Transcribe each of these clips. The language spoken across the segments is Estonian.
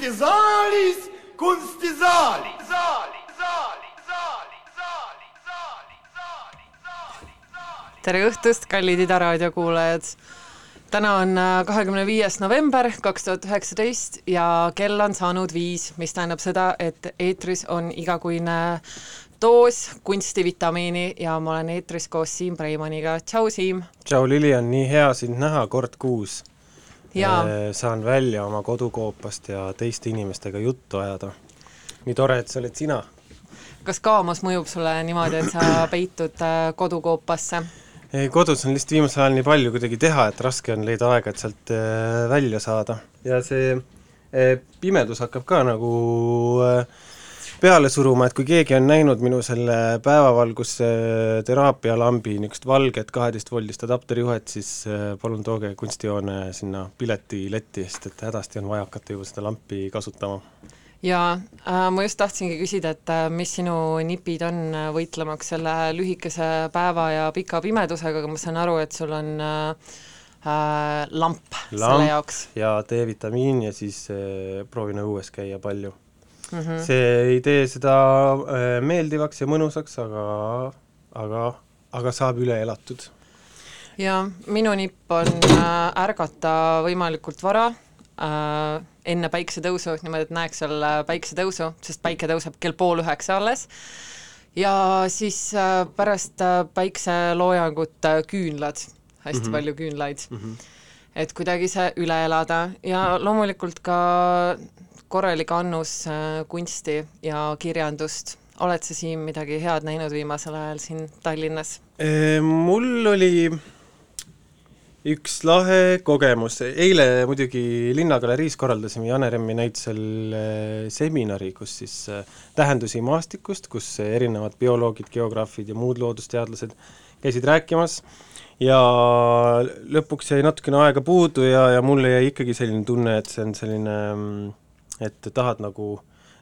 kunstisaalis, kunstisaalis. saali, saali, saali, saali, saali, saali, saali, saali. tere õhtust, kallid Ida raadio kuulajad. täna on äh, kahekümne viies november kaks tuhat üheksateist ja kell on saanud viis, mis tähendab seda, et eetris on igakuine doos kunstivitamiini ja ma olen eetris koos Siim Preimaniga, tšau Siim! tšau Lilian, nii hea sind näha kord kuus saan välja oma kodukoopast ja teiste inimestega juttu ajada. nii tore, et see oled sina. kas kaamos mõjub sulle niimoodi, et sa peitud äh, kodukoopasse? ei, kodus on lihtsalt viimasel ajal nii palju kuidagi teha, et raske on leida aega, et sealt äh, välja saada. ja see pimedus hakkab ka nagu äh, peale suruma, et kui keegi on näinud minu selle päevavalguse teraapialambi niisugust valget kaheteistvoldist adapterijuhet, siis äh, palun tooge kunstijoone sinna piletiletti, sest et hädasti on vaja hakata juba seda lampi kasutama. ja äh, ma just tahtsingi küsida, et äh, mis sinu nipid on äh, võitlemaks selle lühikese päeva ja pika pimedusega, aga ma saan aru, et sul on äh, äh, lamp, lamp selle jaoks. ja D-vitamiin ja siis äh, proovin õues käia palju mm. -hmm. see ei tee seda äh, meeldivaks ja mõnusaks, aga, aga, aga saab üle elatud. ja minu nipp on äh, ärgata võimalikult vara äh, enne päiksetõusu, niimoodi, et näeks seal päiksetõusu, sest päike tõuseb kell pool üheksa alles ja siis äh, pärast äh, päikseloojangut äh, küünlad, hästi mm -hmm. palju küünlaid mm. -hmm. et kuidagi see üle elada ja loomulikult ka korralik annus äh, kunsti ja kirjandust. oled sa siin midagi head näinud viimasel ajal siin Tallinnas? Mul oli üks lahe kogemus, eile muidugi Linnagaleriis korraldasime Jane Remmi näitusel äh, seminari, kus siis äh, tähendusi maastikust, kus erinevad bioloogid, geograafid ja muud loodusteadlased käisid rääkimas ja lõpuks jäi natukene aega puudu ja, ja mulle jäi ikkagi selline tunne, et see on selline mm, et tahad nagu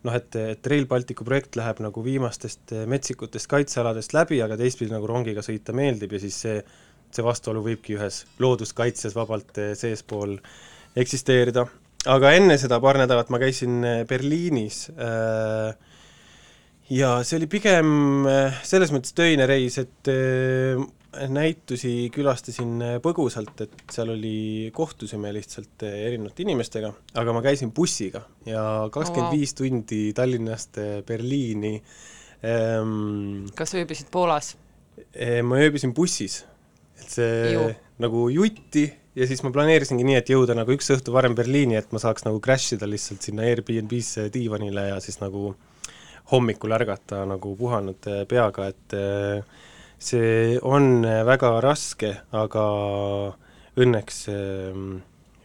noh, et, et Rail Balticu projekt läheb nagu viimastest eh, metsikutest kaitsealadest läbi, aga teistpidi nagu rongiga sõita meeldib ja siis see, see vastuolu võibki ühes looduskaitses vabalt eh, seespool eksisteerida. aga enne seda paar nädalat ma käisin eh, Berliinis ja see oli pigem selles mõttes töine reis, et näitusi külastasin põgusalt, et seal oli, kohtusime lihtsalt erinevate inimestega, aga ma käisin bussiga ja kakskümmend viis tundi Tallinnast Berliini ähm, kas ööbisid Poolas? Eh, ma ööbisin bussis, et see Ju. nagu jutti ja siis ma planeerisingi nii, et jõuda nagu üks õhtu varem Berliini, et ma saaks nagu crash ida lihtsalt sinna Airbnb-sse diivanile ja siis nagu hommikul ärgata nagu puhanud peaga, et äh, see on äh, väga raske, aga õnneks ähm,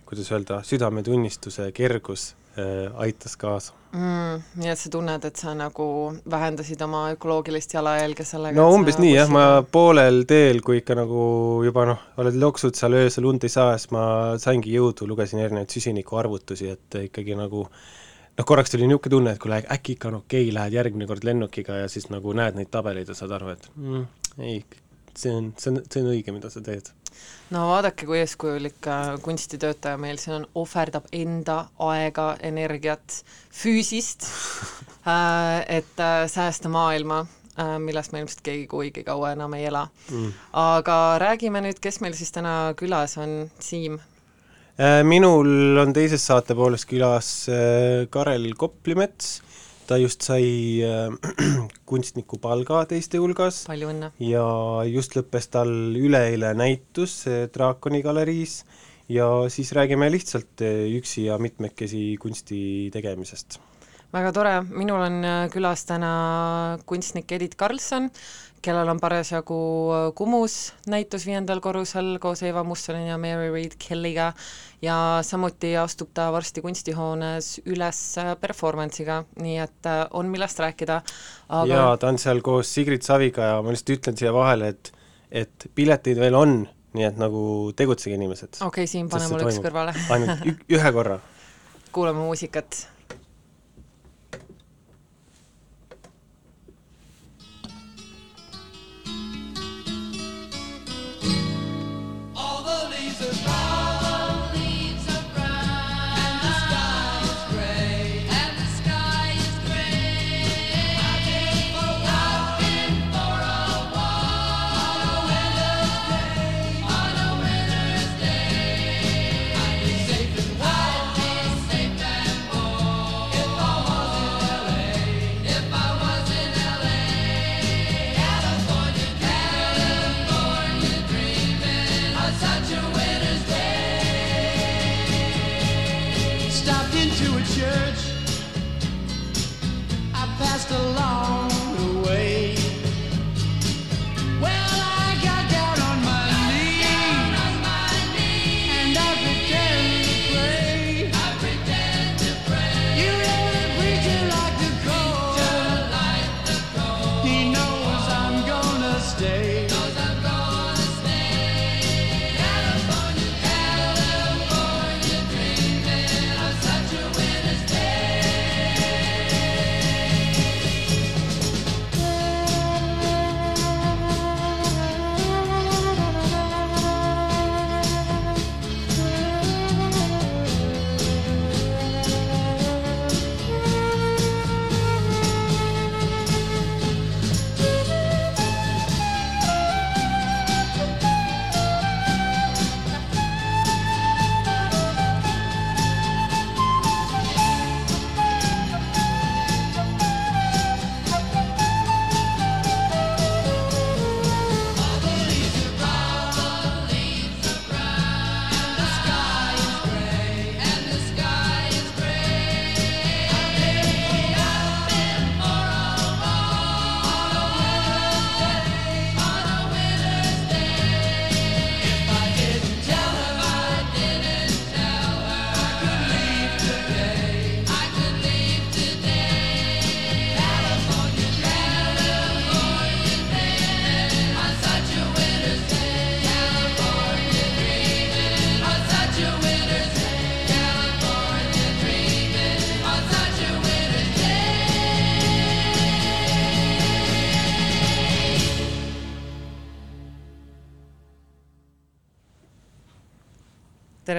kuidas öelda, südametunnistuse kergus äh, aitas kaasa mm,. nii et sa tunned, et sa nagu vähendasid oma ökoloogilist jalajälge sellega? no umbes nii jah, ma poolel teel, kui ikka nagu juba noh, oled loksud seal öösel und ei saa, siis ma saingi jõudu, lugesin erinevaid süsinikuarvutusi, et ikkagi nagu noh, korraks tuli niisugune tunne, et kuule, äkki ikka on okei okay,, lähed järgmine kord lennukiga ja siis nagu näed neid tabeleid ja saad aru, et mm, ei, see on, see on, see on õige, mida sa teed. no vaadake, kui eeskujulik kunstitöötaja meil siin on, ohverdab enda aega, energiat, füüsist äh, et äh, säästa maailma äh, millest me ilmselt keegi kuigi kaua enam ei ela mm.. aga räägime nüüd, kes meil siis täna külas on, Siim? minul on teises saate pooles külas Karel Koplimets ta just sai äh, kunstnikupalga teiste hulgas. palju õnne! ja just lõppes tal üleeile näitus Draakoni galeriis ja siis räägime lihtsalt äh, üksi ja mitmekesi kunsti tegemisest. väga tore, minul on äh, külas täna kunstnik Edith Karlsson, kellel on parasjagu äh, Kumus näitus viiendal korrusel koos Eva Mussolini ja Mary Reid Kellyga ja samuti astub ta varsti kunstihoones üles äh, performance'iga, nii et äh, on millest rääkida aga.... jaa, ta on seal koos Sigrid Saviga ja ma lihtsalt ütlen siia vahele, et et pileteid veel on, nii et nagu tegutsege, inimesed. okei okay,, Siim, pane mulle üks kõrvale ainult ühe korra. kuulame muusikat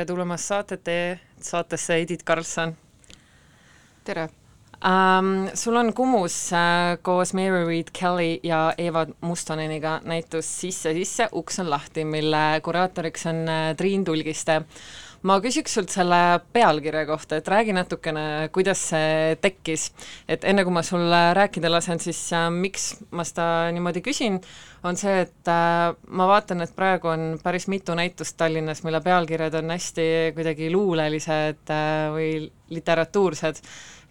tere tulemast saatete, saatesse Edith Karlsson tere! um,. sul on Kumus uh, koos Mary Reed Kelly ja Eva Mustoneniga näitus Sisse sisse, uks on lahti, mille kuraatoriks on uh, Triin Tulgiste. Ma küsiks sult selle pealkirja kohta, et räägi natukene, kuidas see tekkis. et enne, kui ma sulle rääkida lasen, siis uh, miks ma seda niimoodi küsin, on see, et äh, ma vaatan, et praegu on päris mitu näitust Tallinnas, mille pealkirjad on hästi kuidagi luulelised äh, või literatuursed,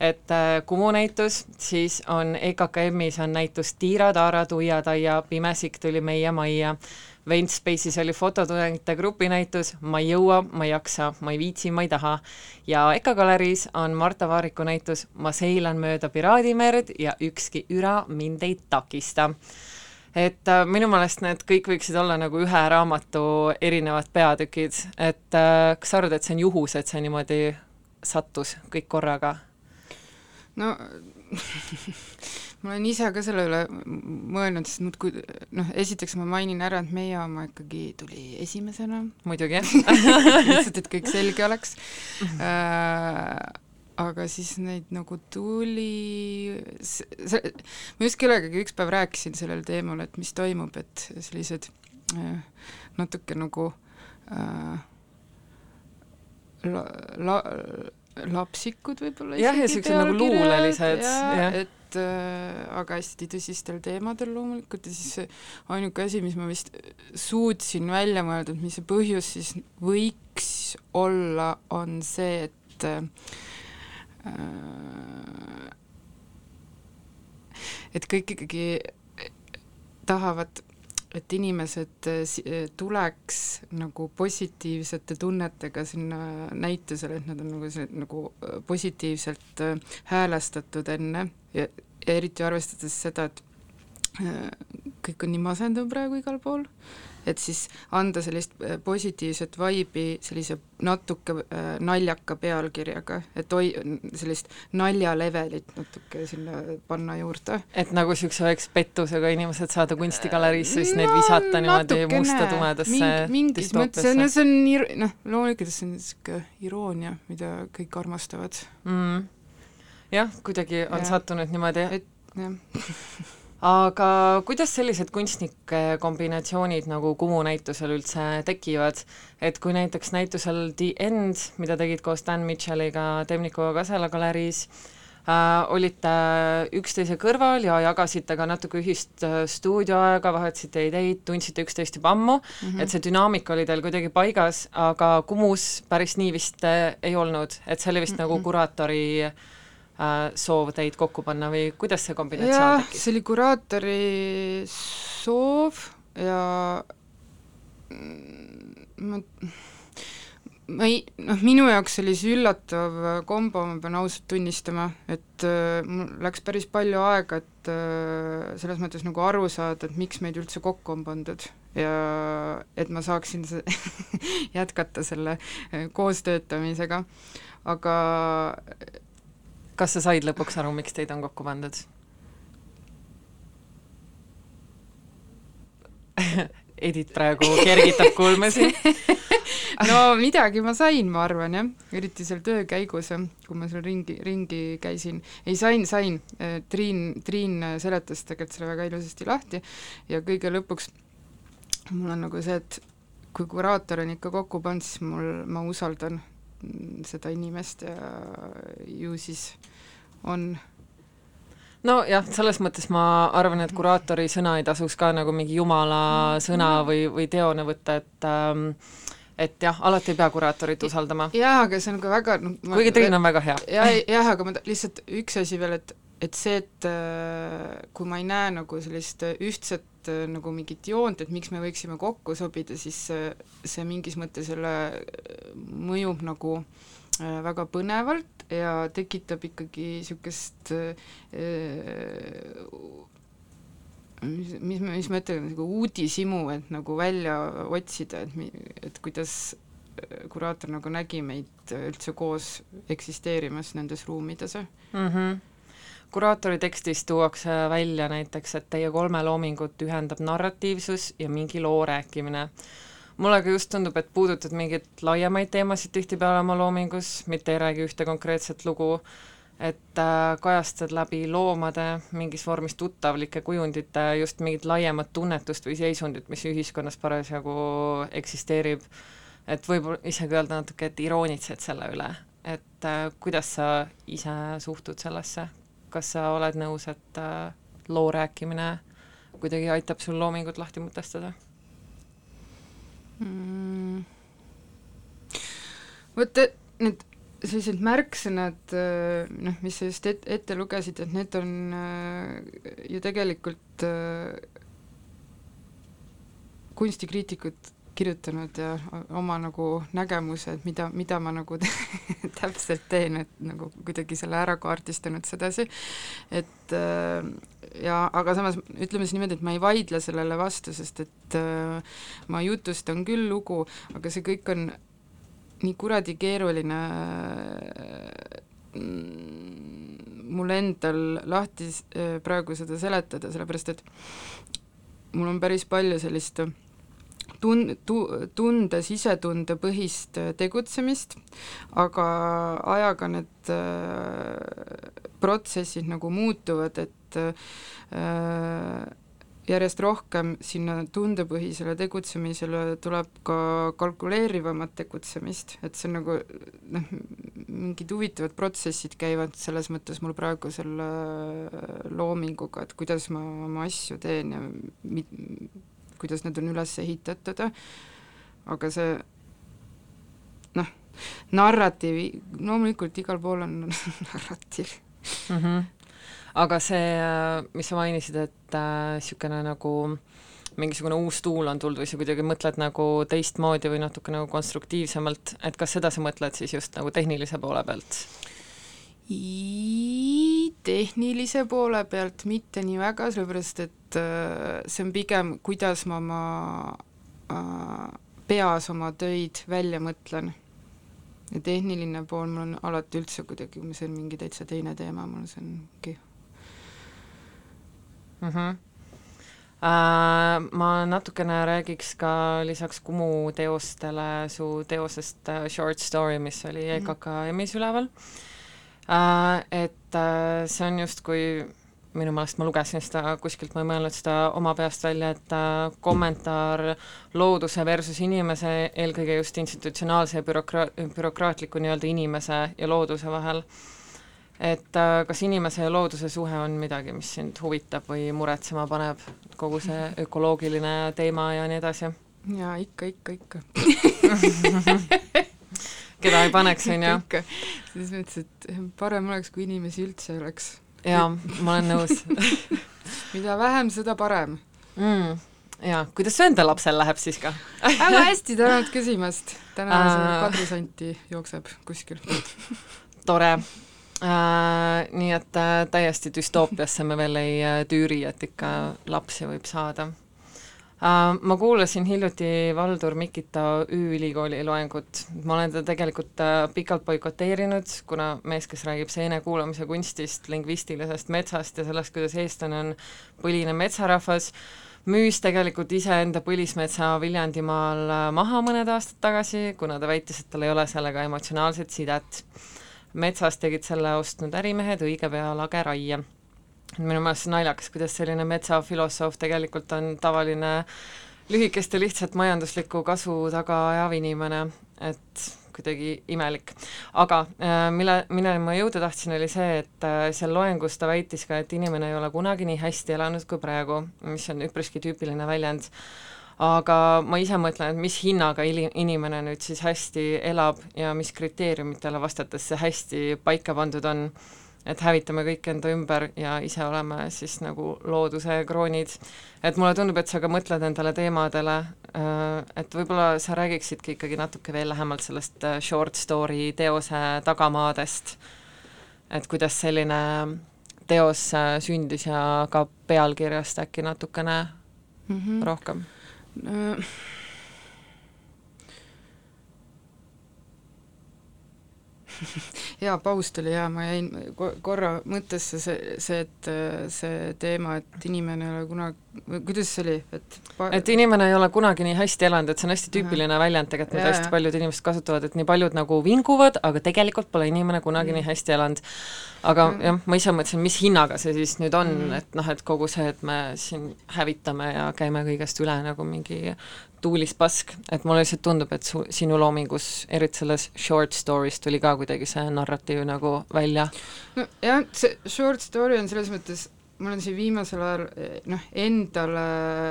et äh, Kumu näitus, siis on EKKM-is on näitus Tiira, Taara, Tuia, Taia, pimesik tuli meie majja. Ventspace'is oli fototudengite grupinäitus Ma ei jõua, ma ei jaksa, ma ei viitsi, ma ei taha. ja EKA galeriis on Marta Vaariku näitus Ma seilan mööda piraadimerd ja ükski üra mind ei takista et äh, minu meelest need kõik võiksid olla nagu ühe raamatu erinevad peatükid, et äh, kas sa arvad, et see on juhus, et see niimoodi sattus kõik korraga? no ma olen ise ka selle üle mõelnud, sest muudkui noh, esiteks ma mainin ära, et meie oma ikkagi tuli esimesena, muidugi. Lihtsalt, et kõik selge oleks. Äh, aga siis neid nagu tuli, ma just kellegagi üks päev rääkisin sellel teemal, et mis toimub, et sellised äh, natuke nagu äh, la, la, lapsikud võib-olla jah, ja siuksed nagu luulelised, jah. Et äh, aga hästi tõsistel teemadel loomulikult. Ja siis ainuke asi, mis ma vist suutsin välja mõelda, et mis see põhjus siis võiks olla, on see, et äh, et kõik ikkagi tahavad et inimesed tuleks nagu positiivsete tunnetega sinna näitusele, et nad on nagu see, nagu positiivselt häälestatud enne. Ja, ja eriti arvestades seda, et kõik on nii masendav praegu igal pool, et siis anda sellist positiivset vaibi sellise natuke äh, naljaka pealkirjaga, et oi-, sellist naljalevelit natuke sinna panna juurde. et nagu niisuguse väikse pettusega inimesed saada kunstigaleriisse, siis no, neid visata niimoodi musta tumedasse Ming, mingis mõttes, no see on ir-, noh, loomulikult see on niisugune iroonia, mida kõik armastavad mm.. jah, kuidagi on ja. sattunud niimoodi. et jah aga kuidas sellised kunstnike kombinatsioonid nagu Kumu näitusel üldse tekivad, et kui näiteks näitusel The End, mida tegid koos Dan Mitchelliga Temnikova Kasela galeriis, äh, olite üksteise kõrval ja jagasite ka natuke ühist äh, stuudioaega, vahetasite ideid, tundsite üksteist juba ammu mm, -hmm. et see dünaamika oli teil kuidagi paigas, aga Kumus päris nii vist äh, ei olnud, et see oli vist mm -hmm. nagu kuraatori äh, soov teid kokku panna või kuidas see kombinatsioon tekkis? see oli kuraatori soov ja ma ma ei, noh, minu jaoks oli see üllatav kombo, ma pean ausalt tunnistama, et äh, mul läks päris palju aega, et äh, selles mõttes nagu aru saada, et miks meid üldse kokku on pandud ja et ma saaksin se- jätkata selle äh, koostöötamisega, aga kas sa said lõpuks aru, miks teid on kokku pandud? Edith praegu kergitab kulmesi no midagi ma sain, ma arvan jah, eriti seal töö käigus, kui ma seal ringi, ringi käisin. ei, sain, sain, Triin, Triin seletas tegelikult selle väga ilusasti lahti ja kõige lõpuks mul on nagu see, et kui kuraator on ikka kokku pannud, siis mul, ma usaldan seda inimest ja ju siis on. Nojah, selles mõttes ma arvan, et kuraatori sõna ei tasuks ka nagu mingi jumala sõna või, või teona võtta, et ähm, et jah, alati ei pea kuraatorit usaldama, jah, aga see on ka väga no, ma- kuigi Triin on väga hea. jah, jah, aga ma lihtsalt üks asi veel, et, et see, et äh, kui ma ei näe nagu sellist ühtset äh, nagu mingit joont, et miks me võiksime kokku sobida, siis see, see mingis mõttes jälle äh, mõjub nagu äh, väga põnevalt ja tekitab ikkagi niisugust mis, mis, mis ma ütlen, nagu uudishimu, et nagu välja otsida, et mi-, et kuidas kuraator nagu nägi meid üldse koos eksisteerimas nendes ruumides. mm. -hmm. Kuraatori tekstis tuuakse välja näiteks, et teie kolme loomingut ühendab narratiivsus ja mingi loo rääkimine. mulle ka just tundub, et puudutad mingeid laiemaid teemasid tihtipeale oma loomingus, mitte ei räägi ühte konkreetset lugu, et äh, kajastad läbi loomade mingis vormis tuttavlike kujundite just mingit laiemat tunnetust või seisundit, mis ühiskonnas parasjagu eksisteerib. Et võib isegi öelda natuke, et iroonitsed selle üle, et äh, kuidas sa ise suhtud sellesse, kas sa oled nõus, et äh, loo rääkimine kuidagi aitab sul loomingut lahti mõtestada? mm. vot need sellised märksõnad, noh, mis sa just et, ette lugesid, et need on äh, ju tegelikult äh, kunstikriitikud kirjutanud ja oma nagu nägemuse, et mida, mida ma nagu täpselt teen, et nagu kuidagi selle ära kaardistanud sedasi, et äh, ja aga samas ütleme siis niimoodi, et ma ei vaidle sellele vastu, sest et äh, ma jutustan küll lugu, aga see kõik on nii kuradi keeruline mm, mul endal lahti äh, praegu seda seletada, sellepärast et mul on päris palju sellist tun-, tu-, tunde, sisetundepõhist äh, tegutsemist, aga ajaga need äh, protsessid nagu muutuvad, et äh, järjest rohkem sinna tundepõhisele tegutsemisele tuleb ka kalkuleerivamat tegutsemist, et see on nagu noh, mingid huvitavad protsessid käivad selles mõttes mul praegu selle loominguga, et kuidas ma oma asju teen ja mi-, kuidas need on üles ehitatud, aga see noh, narratiivi, loomulikult igal pool on narratiiv. mm. -hmm. aga see, mis sa mainisid, et niisugune äh, nagu mingisugune uus tuul on tulnud või sa kuidagi mõtled nagu teistmoodi või natuke nagu konstruktiivsemalt, et kas seda sa mõtled siis just nagu tehnilise poole pealt? Tehnilise poole pealt mitte nii väga, sellepärast et äh, see on pigem, kuidas ma oma äh, peas oma töid välja mõtlen. ja tehniline pool mul on alati üldse kuidagi, see on mingi täitsa teine teema, mul see on mingi mm. -hmm. Äh, ma natukene räägiks ka lisaks Kumu teostele su teosest Short Story, mis oli EKKM-is üleval äh,. Et äh, see on justkui minu meelest ma lugesin seda kuskilt, ma ei mõelnud seda oma peast välja, et äh, kommentaar looduse versus inimese, eelkõige just institutsionaalse ja bürokra-, bürokraatliku nii-öelda inimese ja looduse vahel et äh, kas inimese ja looduse suhe on midagi, mis sind huvitab või muretsema paneb, kogu see ökoloogiline teema ja nii edasi? jaa, ikka, ikka, ikka. keda ei paneks, on ju? selles mõttes, et parem oleks, kui inimesi üldse ei oleks. jaa, ma olen nõus mida vähem, seda parem mm,. jaa, kuidas su enda lapsel läheb siis ka? väga hästi, tänud küsimast. täna Äh. kadrisanti jookseb kuskil. tore äh,. Nii et äh, täiesti düstoopiasse me veel ei äh, tüüri, et ikka lapsi võib saada äh,. Ma kuulasin hiljuti Valdur Mikita Ü-ülikooli loengut, ma olen teda tegelikult äh, pikalt boikoteerinud, kuna mees, kes räägib seene kuulamise kunstist, lingvistilisest metsast ja sellest, kuidas eestlane on põline metsarahvas, müüs tegelikult iseenda põlismetsa Viljandimaal äh, maha mõned aastad tagasi, kuna ta väitis, et tal ei ole sellega emotsionaalset sidet. metsas tegid selle ostnud ärimehed õige pea lageraie. Minu meelest naljakas, kuidas selline metsafilosoof tegelikult on tavaline lühikest ja lihtsat majanduslikku kasu taga ajav inimene, et kuidagi imelik. aga äh, mille, milleni ma jõuda tahtsin, oli see, et äh, seal loengus ta väitis ka, et inimene ei ole kunagi nii hästi elanud kui praegu, mis on üpriski tüüpiline väljend. aga ma ise mõtlen, et mis hinnaga ili-, inimene nüüd siis hästi elab ja mis kriteeriumitele vastates see hästi paika pandud on et hävitame kõik enda ümber ja ise oleme siis nagu looduse kroonid. et mulle tundub, et sa ka mõtled nendele teemadele, et võib-olla sa räägiksidki ikkagi natuke veel lähemalt sellest äh, short story teose tagamaadest, et kuidas selline teos äh, sündis ja ka pealkirjast äkki natukene mm -hmm. rohkem? jaa, paus tuli jaa, ma jäin ko-, korra mõttesse see, see, et äh, see teema, et inimene ei ole kunagi, kuidas see oli, et pa- et inimene ei ole kunagi nii hästi elanud, et see on hästi tüüpiline väljend tegelikult, mida hästi paljud inimesed kasutavad, et nii paljud nagu vinguvad, aga tegelikult pole inimene kunagi Mm. nii hästi elanud. aga Mm. jah, ma ise mõtlesin, mis hinnaga see siis nüüd on Mm. et noh, et kogu see, et me siin hävitame ja käime kõigest üle nagu mingi tuulis pask, et mulle lihtsalt tundub, et su, sinu loomingus, eriti selles short story's tuli ka kuidagi see narratiiv nagu välja. jah, see short story on selles mõttes, ma olen siin viimasel ajal eh, noh, endale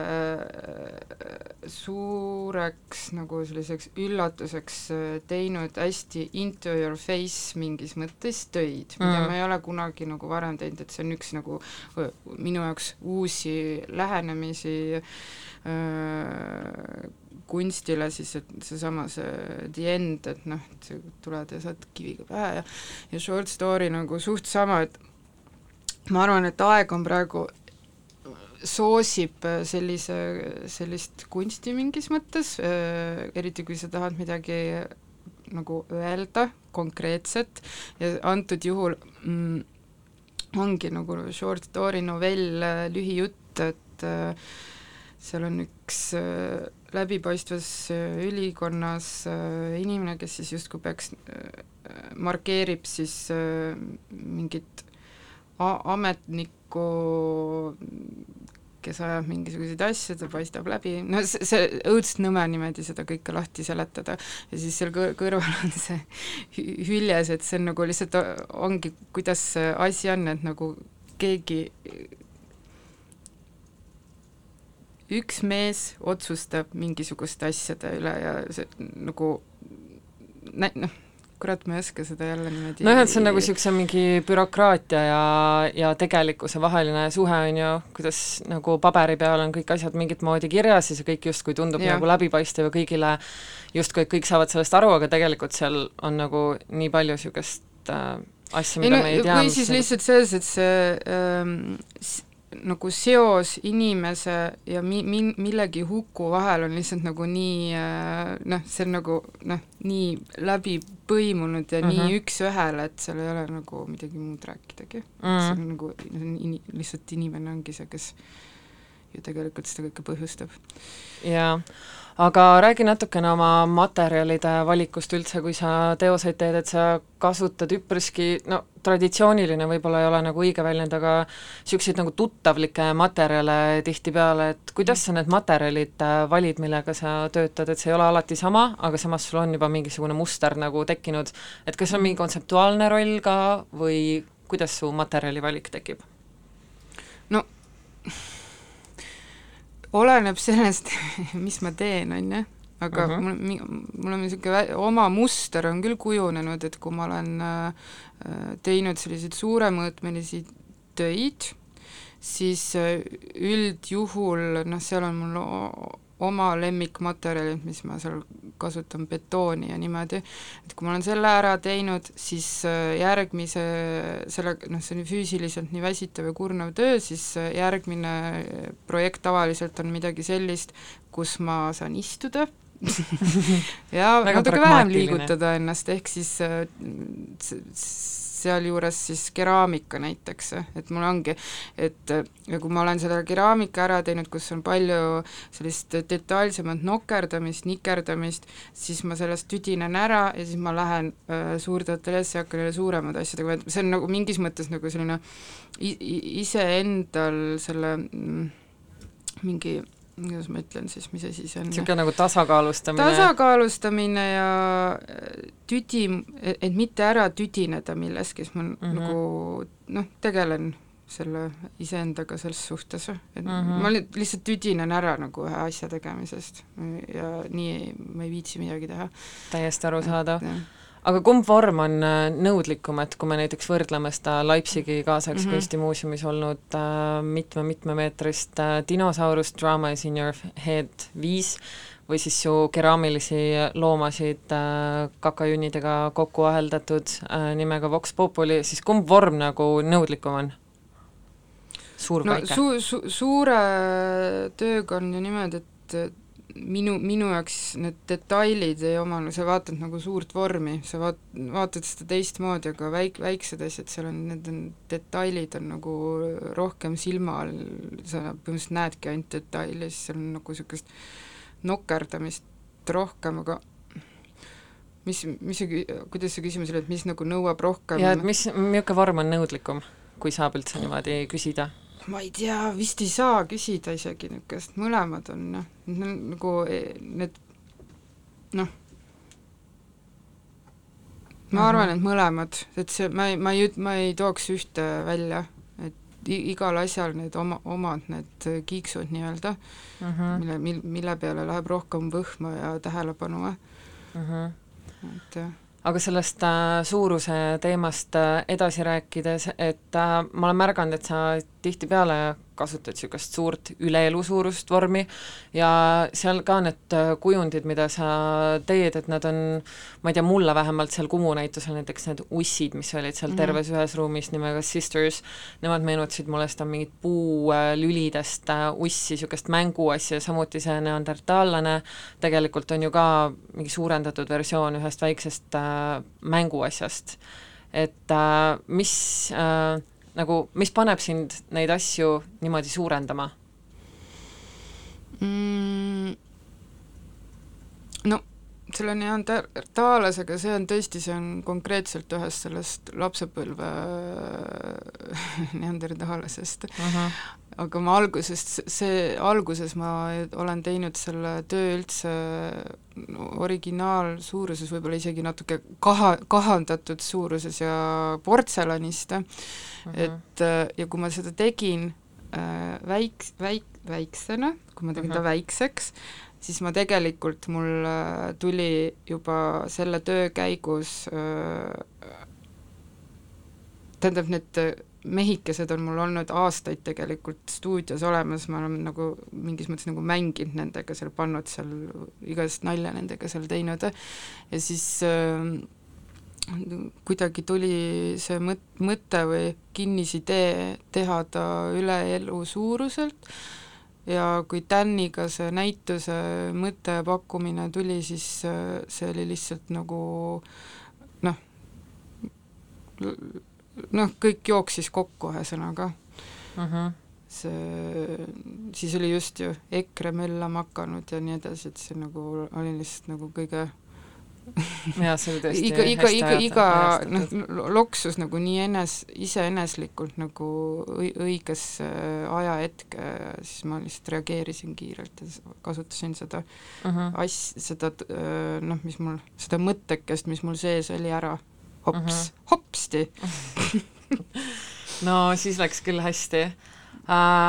äh, suureks nagu selliseks üllatuseks äh, teinud hästi into your face mingis mõttes töid mida Mm. ma ei ole kunagi nagu varem teinud, et see on üks nagu minu jaoks uusi lähenemisi öö, kunstile siis, et seesama see The End, et noh, et tuled ja saad kiviga pähe ja ja short story nagu suht sama, et ma arvan, et aeg on praegu soosib äh, sellise, sellist kunsti mingis mõttes, eriti kui sa tahad midagi äh, nagu öelda konkreetset. Ja antud juhul mm, ongi nagu short story novell, äh, lühijutt, et äh, seal on üks äh, läbipaistvas äh, ülikonnas äh, inimene, kes siis justkui peaks äh,, markeerib siis äh, mingit ametnikku, kes ajab mingisuguseid asju, ta paistab läbi, no see, see õudselt nõme niimoodi seda kõike lahti seletada. Ja siis seal kõr-, kõrval on see hü- hüljes, et see on nagu lihtsalt ongi, kuidas see asi on, et nagu keegi üks mees otsustab mingisuguste asjade üle ja see nagu noh, kurat, ma ei oska seda jälle niimoodi nojah, et see on nagu niisuguse mingi bürokraatia ja, ja tegelikkuse vaheline suhe, on ju, kuidas nagu paberi peal on kõik asjad mingit moodi kirjas ja see kõik justkui tundub ja. Nagu läbipaistev ja kõigile justkui kõik saavad sellest aru, aga tegelikult seal on nagu nii palju niisugust äh, asja, ei mida no me ei tea. või siis lihtsalt selles, et see ähm, nagu seos inimese ja mi-, mi-, millegi huku vahel on lihtsalt nagu nii äh, noh, see on nagu noh, nii läbi põimunud ja mm -hmm. Mhm. nii üks-ühele, et seal ei ole nagu midagi muud rääkidagi mm.. Mhm. see on nagu ini-, lihtsalt inimene ongi see, kes ju tegelikult seda kõike põhjustab. jaa, aga räägi natukene oma materjalide valikust üldse, kui sa teoseid teed, et sa kasutad üpriski, no traditsiooniline võib-olla ei ole nagu õige väljend, aga niisuguseid nagu tuttavlikke materjale tihtipeale, et kuidas sa need materjalid äh, valid, millega sa töötad, et see ei ole alati sama, aga samas sul on juba mingisugune muster nagu tekkinud, et kas on mingi kontseptuaalne roll ka või kuidas su materjalivalik tekib? no oleneb sellest, mis ma teen, on ju, aga uh Mhm. -huh. mul, mul on niisugune oma muster on küll kujunenud, et kui ma olen äh, teinud selliseid suuremõõtmelisi töid, siis äh, üldjuhul noh, seal on mul oma lemmikmaterjalid, mis ma seal kasutan, betooni ja niimoodi, et kui ma olen selle ära teinud, siis äh, järgmise, selle, noh, see on füüsiliselt nii väsitav ja kurnav töö, siis äh, järgmine projekt tavaliselt on midagi sellist, kus ma saan istuda ja natuke vähem liigutada ennast, ehk siis äh, sealjuures siis keraamika näiteks, et mul ongi, et ja kui ma olen selle keraamika ära teinud, kus on palju sellist detailsemat nokerdamist, nikerdamist, siis ma sellest tüdinen ära ja siis ma lähen äh, suurde ateljeesse ja hakkan jälle suuremate asjadega, et see on nagu mingis mõttes nagu selline iseendal selle mm, mingi kuidas ma ütlen siis, mis asi see on? niisugune nagu tasakaalustamine tasakaalustamine ja äh, tüdi, et mitte ära tüdineda milleski, siis ma mm. -hmm. nagu noh, tegelen selle iseendaga selles suhtes, et mm. -hmm. ma li- lihtsalt tüdinen ära nagu ühe asja tegemisest ja nii ma ei viitsi midagi teha. täiesti arusaadav. Aga kumb vorm on äh, nõudlikum, et kui me näiteks võrdleme seda Leipzigi kaasaegse mm Mhm. -hmm. kunstimuuseumis olnud äh, mitme-mitmemeetrist äh, dinosaurust Drama is in your head viis või siis su keraamilisi loomasid äh, kakajunnidega kokku aheldatud äh, nimega Vox Populi, siis kumb vorm nagu nõudlikum on? suur no väike su-, su-, suure tööga on ju niimoodi, et minu, minu jaoks need detailid ei oma, no sa vaatad nagu suurt vormi, sa vaat-, vaatad seda teistmoodi, aga väik-, väiksed asjad, seal on, need on, detailid on nagu rohkem silma all, sa põhimõtteliselt näedki ainult detaili, siis seal on nagu niisugust nokerdamist rohkem, aga mis, mis see, kuidas see küsimus oli, et mis nagu nõuab rohkem ja et mis, milline vorm on nõudlikum, kui saab üldse niimoodi küsida? Ma ei tea, vist ei saa küsida isegi niisugust, mõlemad on noh, nagu eh, need noh, ma arvan, et mõlemad, et see, ma ei, ma ei, ma ei tooks ühte välja, et igal asjal need oma, omad need kiiksud nii-öelda mm, -hmm. mille, mil-, mille peale läheb rohkem võhma ja tähelepanu, Mm -hmm. et jah. Aga sellest äh, suuruse teemast äh, edasi rääkides, et äh, ma olen märganud, et sa tihtipeale kasutad niisugust suurt üleelu suurust vormi ja seal ka need äh, kujundid, mida sa teed, et nad on, ma ei tea, mulle vähemalt seal Kumu näitusel näiteks need ussid, mis olid seal Mhm. terves ühes ruumis nimega Sisters, nemad meenutasid mulle seda mingit puulülidest äh, ussi, niisugust mänguasja, samuti see neandertaallane tegelikult on ju ka mingi suurendatud versioon ühest väiksest äh, mänguasjast. et äh, mis äh, nagu, mis paneb sind neid asju niimoodi suurendama? mm,? no selle neandertaalasega, see on tõesti, see on konkreetselt ühest sellest lapsepõlve neandertaalasest uh. -huh. Aga ma algusest, see, alguses ma olen teinud selle töö üldse originaalsuuruses, võib-olla isegi natuke kaha, kahandatud suuruses ja portselanist uh, Mhm. et äh, ja kui ma seda tegin äh, väik-, väik-, väiksena, kui ma tegin Mhm. ta väikseks, siis ma tegelikult, mul äh, tuli juba selle töö käigus äh, tähendab, need mehikesed on mul olnud aastaid tegelikult stuudios olemas, ma olen nagu mingis mõttes nagu mänginud nendega seal, pannud seal igast nalja nendega seal teinud. Ja siis äh, kuidagi tuli see mõt-, mõte või kinnisidee teha ta üle elu suuruselt. Ja kui Täniga see näituse mõte ja pakkumine tuli, siis äh, see oli lihtsalt nagu noh, noh, kõik jooksis kokku ühesõnaga. Uh -huh. see, siis oli just ju EKRE möllama hakanud ja nii edasi, et see nagu oli lihtsalt nagu kõige jaa, see oli tõesti iga, iga, iga, iga noh, loksus nagu nii enes-, iseeneslikult nagu õi- õigesse ajahetke, siis ma lihtsalt reageerisin kiirelt ja kasutasin seda uh -huh. as-, seda öö, noh, mis mul, seda mõttekest, mis mul sees oli ära, hops uh -huh. hopsti no siis läks küll hästi äh,.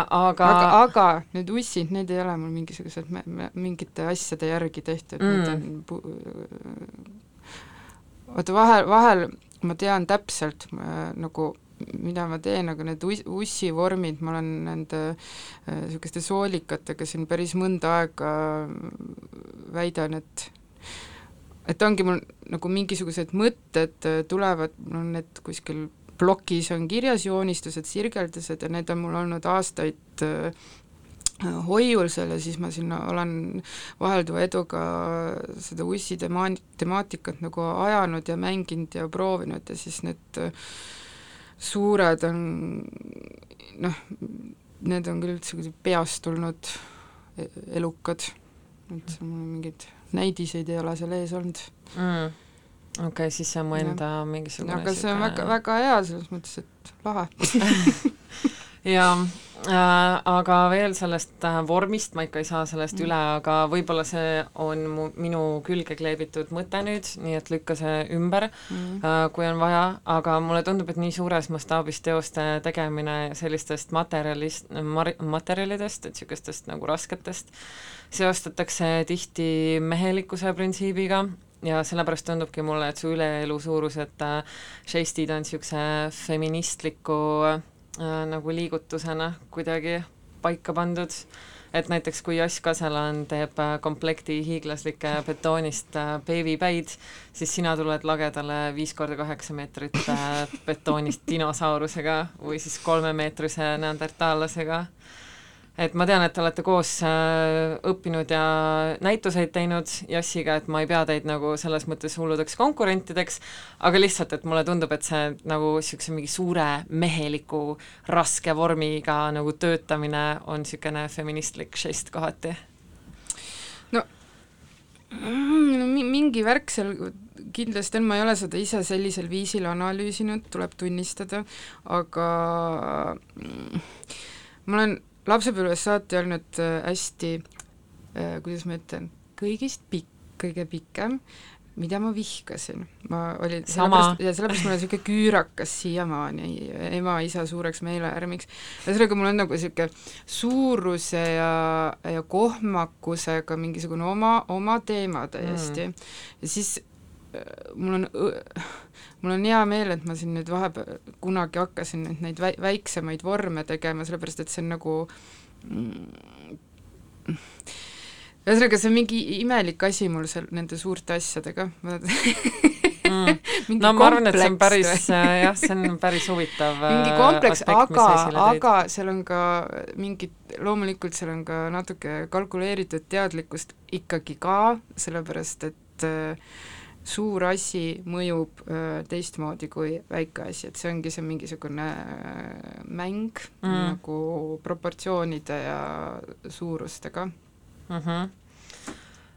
aga, aga, aga need ussid, need ei ole mul mingisugused mingite asjade järgi tehtud mm., need Mm. on vaata vahel, vahel ma tean täpselt äh, nagu mida ma teen, aga need us- ussi vormid, ma olen nende niisuguste soolikatega siin päris mõnda aega väidan, et et ongi mul nagu mingisugused mõtted äh, tulevad, mul on need kuskil plokis on kirjas joonistused, sirgeldused ja need on mul olnud aastaid äh, hoiul seal ja siis ma sinna olen vahelduva eduga seda ussi tema-, temaatikat nagu ajanud ja mänginud ja proovinud ja siis need äh, suured on noh, need on küll kuidagi peast tulnud e- elukad, et mul mingeid näidiseid ei ole seal ees olnud. mm, okei okay,, siis see on mu enda mingisugune aga see on väga, väga hea selles mõttes, et lahe. jaa äh,, aga veel sellest äh, vormist ma ikka ei saa sellest mm. üle, aga võib-olla see on mu, minu külge kleebitud mõte nüüd, nii et lükka see ümber Mm. äh,, kui on vaja, aga mulle tundub, et nii suures mastaabis teoste tegemine sellistest materjalist, materjalidest, et niisugustest nagu rasketest, seostatakse tihti mehelikkuse printsiibiga ja sellepärast tundubki mulle, et su üleelu suurused äh, žestid on niisuguse feministliku äh, nagu liigutusena kuidagi paika pandud et näiteks kui Jass Kaselan teeb äh, komplekti hiiglaslike betoonist äh, beebipäid, siis sina tuled lagedale viis korda kaheksa meetrit äh, betoonist dinosaurusega või siis kolmemeetrise neandertaallasega. Et ma tean, et te olete koos äh, õppinud ja näituseid teinud Jassiga, et ma ei pea teid nagu selles mõttes hulludeks konkurentideks, aga lihtsalt, et mulle tundub, et see nagu niisuguse mingi suure meheliku raske vormiga nagu töötamine on niisugune feministlik žest kohati. Mm, no mi- mingi värk seal kindlasti on, ma ei ole seda ise sellisel viisil analüüsinud, tuleb tunnistada, aga mm, ma olen lapsepõlvest saati olnud äh, hästi äh,, kuidas ma ütlen, kõigist pikk, kõige pikem, mida ma vihkasin. ma olin sellepärast, ja sellepärast ma olen niisugune küürakas siiamaani, ema-isa suureks meeleäärmiks. ühesõnaga, mul on nagu niisugune suuruse ja, ja kohmakusega mingisugune oma, oma teema täiesti mm.. ja siis mul on, mul on hea meel, et ma siin nüüd vahepeal kunagi hakkasin nüüd neid väi-, väiksemaid vorme tegema, sellepärast et see on nagu mm, ühesõnaga, see on mingi imelik asi mul seal nende suurte asjadega mm.. mingi no ma arvan, et see on päris või? jah, see on päris huvitav mingi äh, kompleks, aga aga seal on ka mingid, loomulikult seal on ka natuke kalkuleeritud teadlikkust ikkagi ka, sellepärast et äh, suur asi mõjub äh, teistmoodi kui väike asi, et see ongi see mingisugune äh, mäng Mm. mm. nagu proportsioonide ja suurustega. mm. -hmm.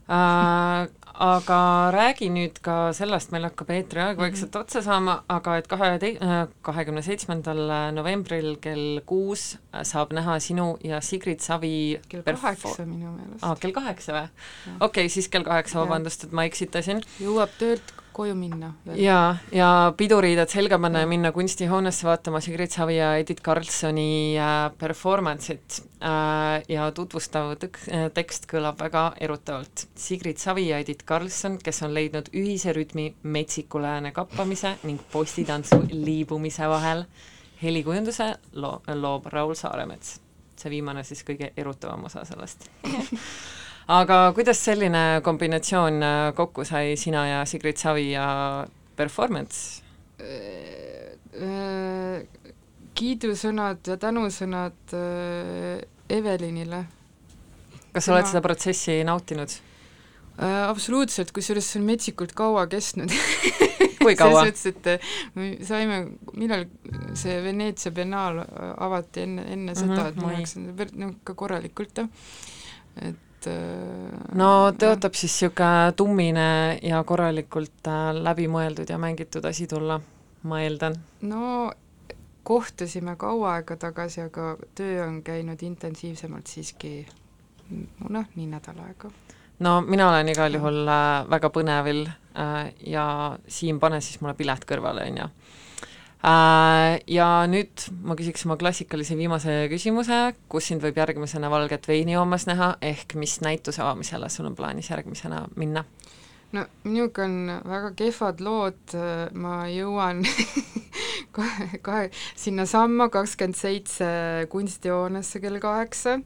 Äh, aga räägi nüüd ka sellest, meil hakkab eetriaeg vaikselt Mhm. otsa saama, aga et kahe tei-, kahekümne seitsmendal novembril kell kuus saab näha sinu ja Sigrid Savi kell kaheksa minu meelest aa, kell kaheksa või? Okei okay,, siis kell kaheksa, vabandust, et ma eksitasin. jõuab töölt koju minna jaa, ja piduriided selga panna ja minna kunstihoonesse vaatama Sigrid Savi ja Edith Karlssoni äh, performance'it äh, ja tutvustav tõk- äh, tekst kõlab väga erutavalt. Sigrid Savi ja Edith Karlsson, kes on leidnud ühise rütmi metsiku lääne kappamise ning postitantsu liibumise vahel. helikujunduse loo-, loob Raul Saaremets. see viimane siis kõige erutavam osa sellest aga kuidas selline kombinatsioon äh, kokku sai, sina ja Sigrid Savi ja performance? Äh, kiidusõnad ja tänusõnad äh, Evelinile kas sa oled seda protsessi nautinud? äh,. absoluutselt, kusjuures see on metsikult kaua kestnud. kui kaua? selles mõttes, et äh, me saime, millal see Veneetsia biennaal äh, avati enne, enne Mhm, seda, et ma mai. läksin per- noh, ikka korralikult jah, et äh, no tõotab siis niisugune tummine ja korralikult äh, läbimõeldud ja mängitud asi tulla, ma eeldan. no kohtusime kaua aega tagasi, aga töö on käinud intensiivsemalt siiski noh, nii nädal aega no mina olen igal juhul äh, väga põnevil ja Siim, pane siis mulle pilet kõrvale, on ju. Äh, ja nüüd ma küsiks oma klassikalise viimase küsimuse, kus sind võib järgmisena valget veini joomas näha, ehk mis näituse avamisele sul on plaanis järgmisena minna? No minuga on väga kehvad lood, ma jõuan kohe, kohe sinnasamma kakskümmend seitse kunstihoonesse kell kaheksa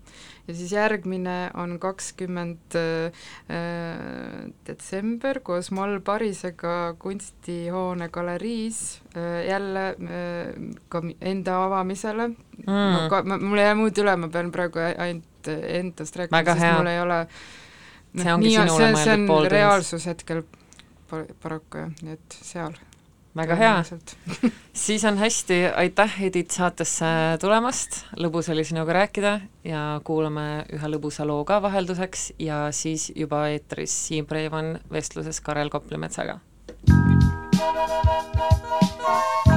ja siis järgmine on kakskümmend äh, detsember koos Mall Parisega kunstihoone galeriis äh, jälle äh, ka enda avamisele mm.. no mul ei jää muud üle, ma pean praegu ainult endast rääkima, sest hea. mul ei ole noh, See ongi sinule see, mõeldud on pooltund. reaalsus hetkel par- paraku jah, nii et seal. väga hea, siis on hästi, aitäh Edith saatesse tulemast, lõbus oli sinuga rääkida ja kuulame ühe lõbusa loo ka vahelduseks ja siis juba eetris Siim Preimann vestluses Karel Koplimetsaga. Läksin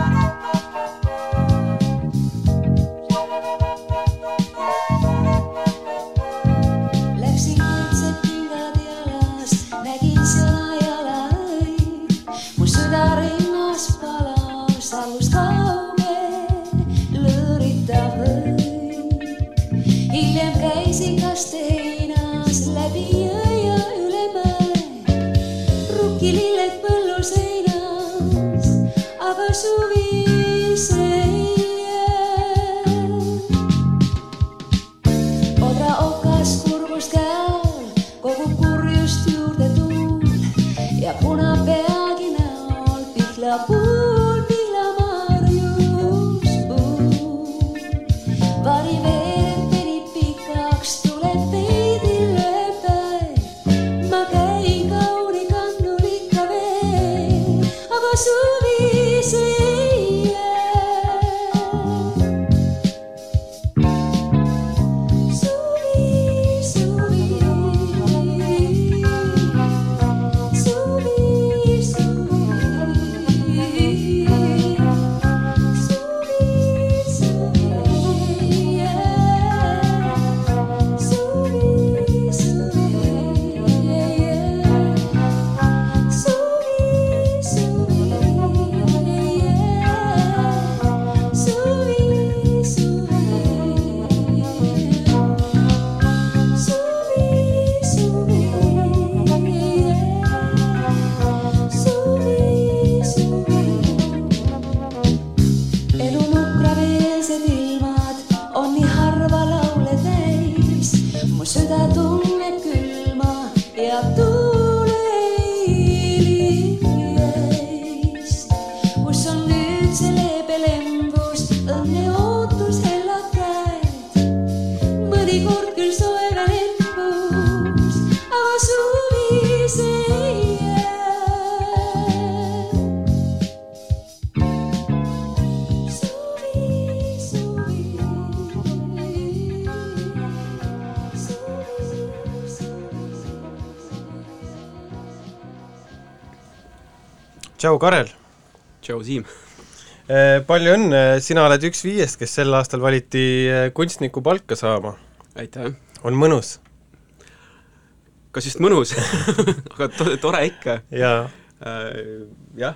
tšau, Karel! tšau, Siim! Palju õnne, sina oled üks viiest, kes sel aastal valiti eh, kunstniku palka saama. aitäh! on mõnus kas just mõnus aga to tore ikka ja äh,. jah,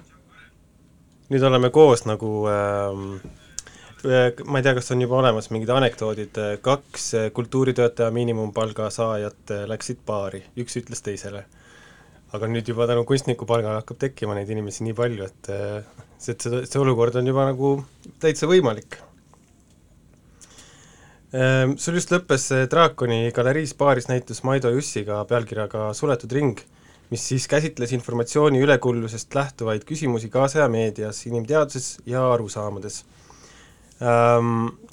nüüd oleme koos nagu äh, ma ei tea, kas on juba olemas mingid anekdoodid, kaks kultuuritöötaja miinimumpalga saajat läksid baari, üks ütles teisele. Aga nüüd juba tänu kunstnikupalgale hakkab tekkima neid inimesi nii palju, et äh, see, et see, see olukord on juba nagu täitsa võimalik. Sul just lõppes Draakoni galeriis baaris näitus Maido Jussiga pealkirjaga Suletud ring, mis siis käsitles informatsiooni ülekullusest lähtuvaid küsimusi kaasaja meedias, inimteaduses ja arusaamades.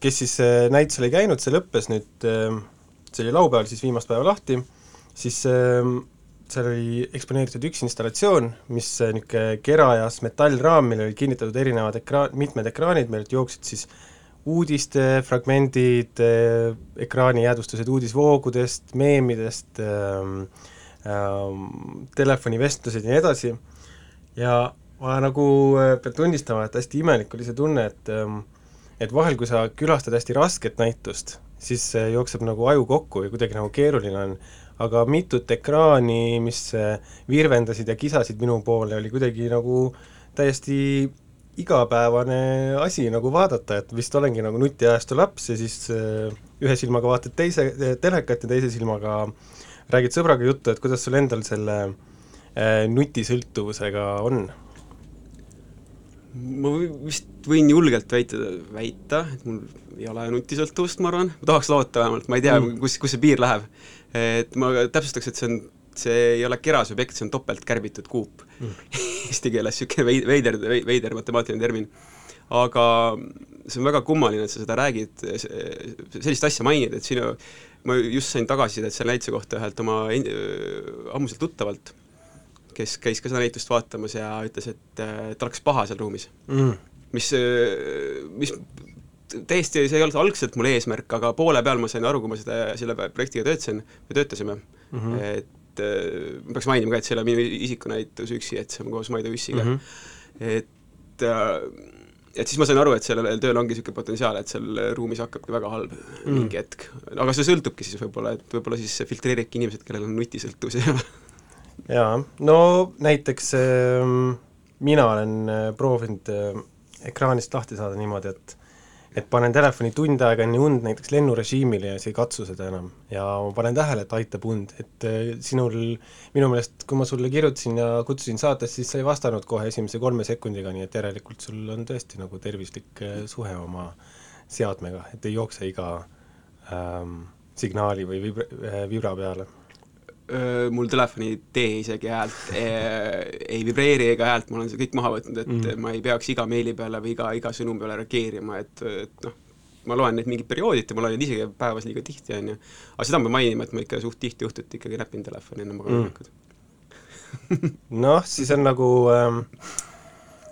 Kes siis näitusel ei käinud, see lõppes nüüd, see oli laupäeval siis viimast päeva lahti, siis seal oli eksponeeritud üks installatsioon, mis niisugune kerajas metallraam, millele oli kinnitatud erinevad ekraan, mitmed ekraanid, millelt jooksid siis uudistefragmendid, ekraani jäädvustused uudisvoogudest, meemidest ähm,, ähm, telefonivestlused ja nii edasi, ja ma nagu pean tunnistama, et hästi imelik oli see tunne, et ähm, et vahel, kui sa külastad hästi rasket näitust, siis jookseb nagu aju kokku ja kuidagi nagu keeruline on, aga mitut ekraani, mis virvendasid ja kisasid minu poole, oli kuidagi nagu täiesti igapäevane asi nagu vaadata, et vist olengi nagu nutiajastu laps ja siis äh, ühe silmaga vaatad teise telekat ja teise silmaga räägid sõbraga juttu, et kuidas sul endal selle äh, nutisõltuvusega on? ma vist võin julgelt väita, väita, et mul ei ole nutisõltuvust, ma arvan, ma tahaks loota vähemalt, ma ei tea mm., kus, kus see piir läheb. Et ma täpsustaks, et see on, see ei ole keras objekt, see on topelt kärbitud kuup mm. Eesti keeles niisugune veid-, veider, veider matemaatiline termin. aga see on väga kummaline, et sa seda räägid, sellist asja mainid, et sinu, ma just sain tagasisidet selle näituse kohta ühelt oma ammuselt tuttavalt, kes käis ka seda näitust vaatamas ja ütles, et ta oleks paha seal ruumis Mm. mis, mis täiesti, see ei olnud algselt mul eesmärk, aga poole peal ma sain aru, kui ma seda, selle projektiga töötasin, me töötasime mm, -hmm. et äh, ma peaks mainima ka, et see ei ole minu isikunäitus üksi, et see on koos Maido Üssiga mm. -hmm. et äh, et siis ma sain aru, et sellel tööl ongi niisugune potentsiaal, et seal ruumis hakkabki väga halb mm. mingi hetk. aga see sõltubki siis võib-olla, et võib-olla siis filtreeribki inimesed, kellel on nutisõltuvus ja jaa, no näiteks äh, mina olen äh, proovinud äh, ekraanist lahti saada niimoodi, et et panen telefoni tund aega enne und näiteks lennurežiimile ja siis ei katsu seda enam. ja ma panen tähele, et aitab und, et äh, sinul, minu meelest, kui ma sulle kirjutasin ja kutsusin saatesse, siis sa ei vastanud kohe esimese kolme sekundiga, nii et järelikult sul on tõesti nagu tervislik äh, suhe oma seadmega, et ei jookse iga ähm, signaali või vibra- äh,, vibra peale mul telefon ei tee isegi häält e, ei vibreeri ega häält, ma olen see kõik maha võtnud, et mm. ma ei peaks iga meili peale või iga, iga sõnumi peale reageerima, et, et noh, ma loen neid mingid periooditi, ma loen neid isegi päevas liiga tihti, on ju. aga seda ma mainima, et ma ikka suht tihti õhtuti ikkagi näpin telefoni enne magama minekut mm.. noh, siis on nagu ähm,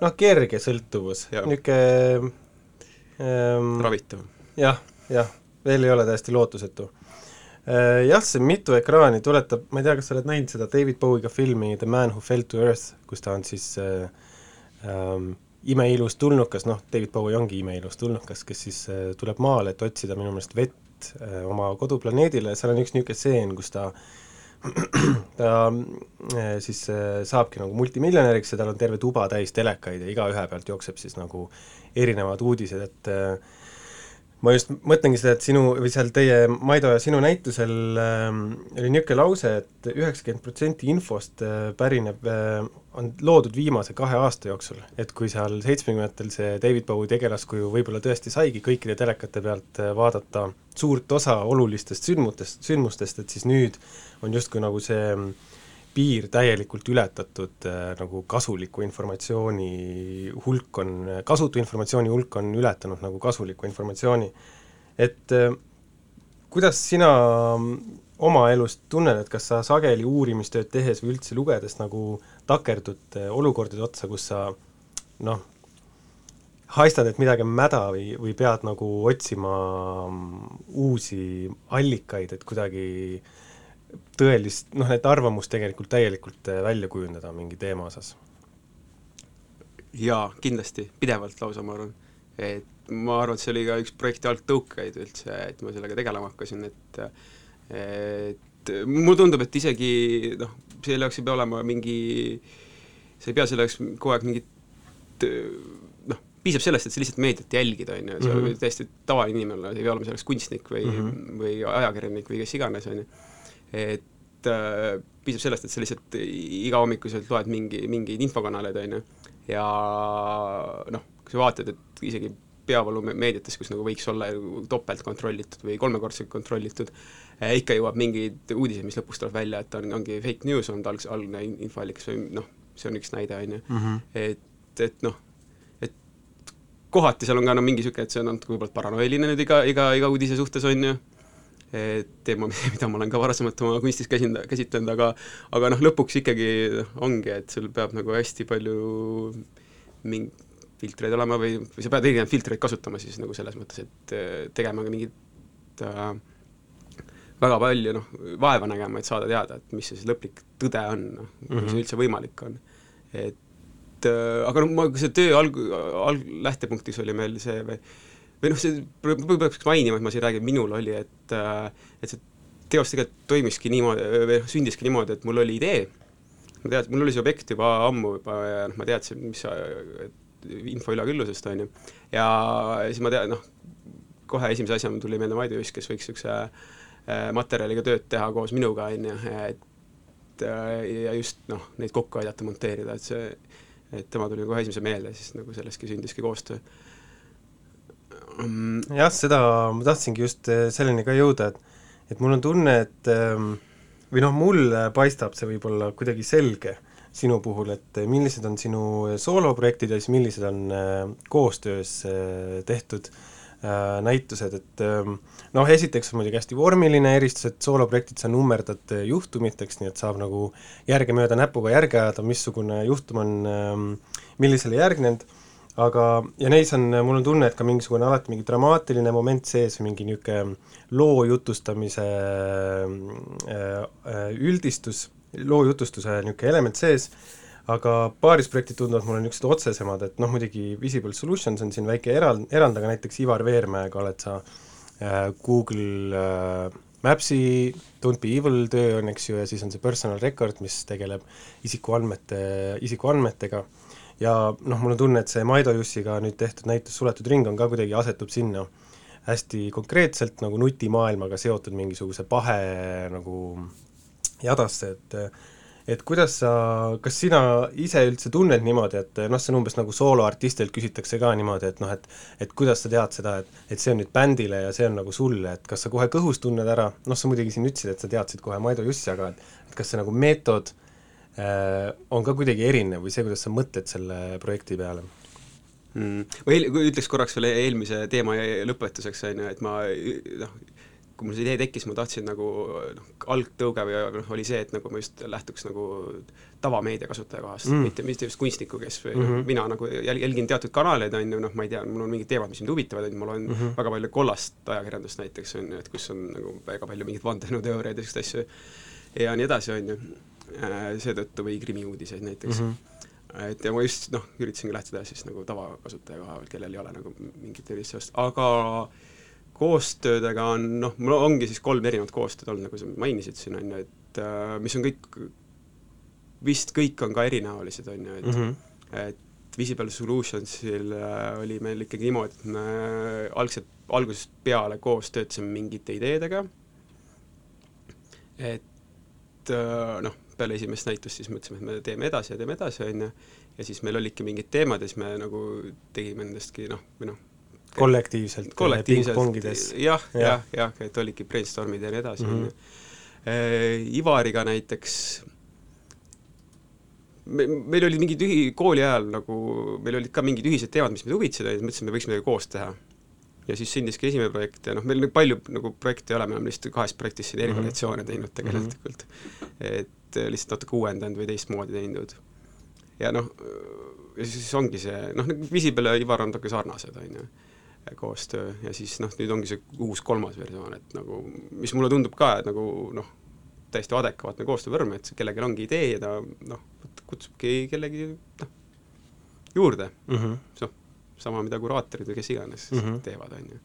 noh, kerge sõltuvus, niisugune ähm, ravitav. jah, jah, veel ei ole täiesti lootusetu. Jah, see mitu ekraani tuletab, ma ei tea, kas sa oled näinud seda David Bowie'ga filmi The Man Who Fell to Earth, kus ta on siis äh, ähm, imeilus tulnukas, noh, David Bowie ongi imeilus tulnukas, kes siis äh, tuleb maale, et otsida minu meelest vett äh, oma koduplaneedile, seal on üks niisugune stseen, kus ta ta äh, siis äh, saabki nagu multimiljonäriks ja tal on terve tuba täis telekaid ja igaühe pealt jookseb siis nagu erinevad uudised, et äh, ma just mõtlengi seda, et sinu, või seal teie, Maido ja sinu näitusel äh, oli niisugune lause et, et üheksakümmend protsenti infost äh, pärineb äh,, on loodud viimase kahe aasta jooksul. et kui seal seitsmekümnendatel see David Bowie tegelaskuju võib-olla tõesti saigi kõikide telekate pealt äh, vaadata suurt osa olulistest sündmutest, sündmustest, et siis nüüd on justkui nagu see mm, piir täielikult ületatud äh, nagu kasuliku informatsiooni hulk on, kasutu informatsiooni hulk on ületanud nagu kasuliku informatsiooni. et äh, kuidas sina mm, oma elust tunned, et kas sa sageli uurimistööd tehes või üldse lugedes nagu takerdud äh, olukordade otsa, kus sa noh, haistad, et midagi on mäda või, või pead nagu otsima mm, uusi allikaid, et kuidagi tõelist, noh, et arvamust tegelikult täielikult äh, välja kujundada mingi teema osas? jaa, kindlasti, pidevalt lausa, ma arvan. et ma arvan, et see oli ka üks projekti algtõukeid üldse, et ma sellega tegelema hakkasin, et et mulle tundub, et isegi noh, selle jaoks ei pea olema mingi, sa ei pea selle jaoks kogu aeg mingit noh, piisab sellest, et sa lihtsalt meediat jälgid, on ju, sa Mhm. võid täiesti tavaline inimene olla, ei pea olema selleks kunstnik või mm. -hmm. või ajakirjanik või kes iganes, on ju. Et äh, piisab sellest, et sa lihtsalt igahommikuselt loed mingi, mingeid infokanaleid, on ju, ja noh, kui sa vaatad, et isegi peavoolumeediates, kus nagu võiks olla topelt kontrollitud või kolmekordselt kontrollitud eh,, ikka jõuab mingeid uudiseid, mis lõpuks tuleb välja, et on, ongi fake news olnud alg-, algne in- infoallikas või noh, see on üks näide, on ju. et, et noh, et kohati seal on ka no mingi niisugune, et see on natuke võib-olla paranoiline nüüd iga, iga, iga uudise suhtes, on ju, teema, mida ma olen ka varasemalt oma kunstis käsind-, käsitlenud, aga aga noh, lõpuks ikkagi ongi, et sul peab nagu hästi palju mingi filtreid olema või, või sa pead erinevaid filtreid kasutama siis nagu selles mõttes, et äh, tegema ka mingit äh, väga palju noh, vaeva nägema, et saada teada, et mis see siis lõplik tõde on, noh, kui see üldse võimalik on. et äh, aga noh, ma, see töö alg-, alg-, lähtepunktis oli meil see või või noh, see, võib-olla peaks mainima, et ma siin räägin, minul oli, et äh, et see teos tegelikult toimiski niimoodi, või noh, sündiski niimoodi, et mul oli idee, ma tead-, mul oli see objekt juba ammu juba ja noh, ma teadsin, mis info üleküllusest, on ju. ja siis ma tean, noh, kohe esimese asjana tuli meelde Maido Juss, kes võiks niisuguse äh, materjaliga tööd teha koos minuga, on ju, et äh, ja just noh, neid kokku aidata monteerida, et see, et tema tuli kohe esimese meelde, siis nagu sellestki sündiski koostöö. Jah, seda ma tahtsingi just eh, selleni ka jõuda, et et mul on tunne, et ehm, või noh, mulle paistab see võib-olla kuidagi selge sinu puhul, et millised on sinu sooloprojektid ja siis millised on eh, koostöös eh, tehtud äh, näitused, et ehm, noh, esiteks on muidugi hästi vormiline eristus, et sooloprojektid sa nummerdad juhtumiteks, nii et saab nagu järgemööda näpuga järge ajada, missugune juhtum on ähm, millisele järgnenud aga, ja neis on, mul on tunne, et ka mingisugune alati mingi dramaatiline moment sees või mingi niisugune loo jutustamise äh, äh, üldistus, loo jutustuse niisugune element sees, aga paaris projektid tunduvad mulle niisugused otsesemad, et noh, muidugi Visible Solutions on siin väike erand, erand, aga näiteks Ivar Veermäega oled sa äh, Google Maps'i Don't be evil töö on, eks ju, ja siis on see personal record, mis tegeleb isikuandmete, isikuandmetega ja noh, mul on tunne, et see Maido Jussiga nüüd tehtud näitus Suletud ring on ka kuidagi, asetub sinna hästi konkreetselt nagu nutimaailmaga seotud mingisuguse pahe nagu jadasse, et et kuidas sa, kas sina ise üldse tunned niimoodi, et noh, see on umbes nagu sooloartistilt küsitakse ka niimoodi, et noh, et et kuidas sa tead seda, et et see on nüüd bändile ja see on nagu sulle, et kas sa kohe kõhus tunned ära, noh, sa muidugi siin ütlesid, et sa teadsid kohe Maido Jussi, aga et et kas see nagu meetod on ka kuidagi erinev või see, kuidas sa mõtled selle projekti peale? mm.. ma eel-, ütleks korraks veel eelmise teema lõpetuseks, on ju, et ma noh, kui mul see idee tekkis, ma tahtsin nagu noh, algtõuge või noh, oli see, et nagu ma just lähtuks nagu tavameedia kasutaja kohast Mm. mitte, mitte just kunstniku, kes või Mhm. mm -hmm. mina nagu jäl-, jälgin teatud kanaleid, on ju, noh, ma ei tea, mul on mingid teemad, mis mind huvitavad, on ju, ma loen mm Mhm. -hmm. väga palju kollast ajakirjandust näiteks, on ju, et kus on nagu väga palju mingeid vandenõuteooriaid ja selliseid asju ja nii edasi, on ju, seetõttu või krimiuudiseid näiteks mm. -hmm et ja ma just noh, üritasingi lähtuda siis nagu tavakasutaja koha pealt, kellel ei ole nagu mingit erilist seost, aga koostöödega on noh, mul ongi siis kolm erinevat koostööd olnud, nagu sa mainisid siin, on ju, et äh, mis on kõik, vist kõik on ka erinäolised, on ju, et mm. -hmm. et Visible Solutionsil äh, oli meil ikkagi niimoodi, et me algselt, algusest peale koos töötasime mingite ideedega, et äh, noh, peale esimest näitust siis mõtlesime, et me teeme edasi ja teeme edasi, on ju, ja siis meil olidki mingid teemad ja siis me nagu tegime nendestki noh, või noh, kollektiivselt, kollektiivselt jah, Jah. jah, et olidki brainstormid ja nii edasi, Mhm. on ju. Ivariga näiteks me, meil olid mingid ühi-, kooli ajal nagu, meil olid ka mingid ühised teemad, mis meid huvitasid mõtlesime, me võiks midagi koos teha. Ja siis sündiski esimene projekt ja noh, meil nüüd palju nagu projekte ei ole, me oleme lihtsalt kahes projektis siin eri Mhm. teinud tegelikult mm. -hmm. et äh, lihtsalt natuke uuendanud või teistmoodi teinud. ja noh, ja siis ongi see, noh, nagu Visible ja Ivar on natuke sarnased, on ju koostöö ja siis noh, nüüd ongi see uus kolmas versioon, et nagu, mis mulle tundub ka, et nagu noh, täiesti adekvaatne koostöövorm, et kellelgi ongi idee ja ta noh, kutsubki kellegi noh, juurde, mm. -hmm. noh, sama, mida kuraatorid või kes iganes mm. -hmm. teevad, on ju.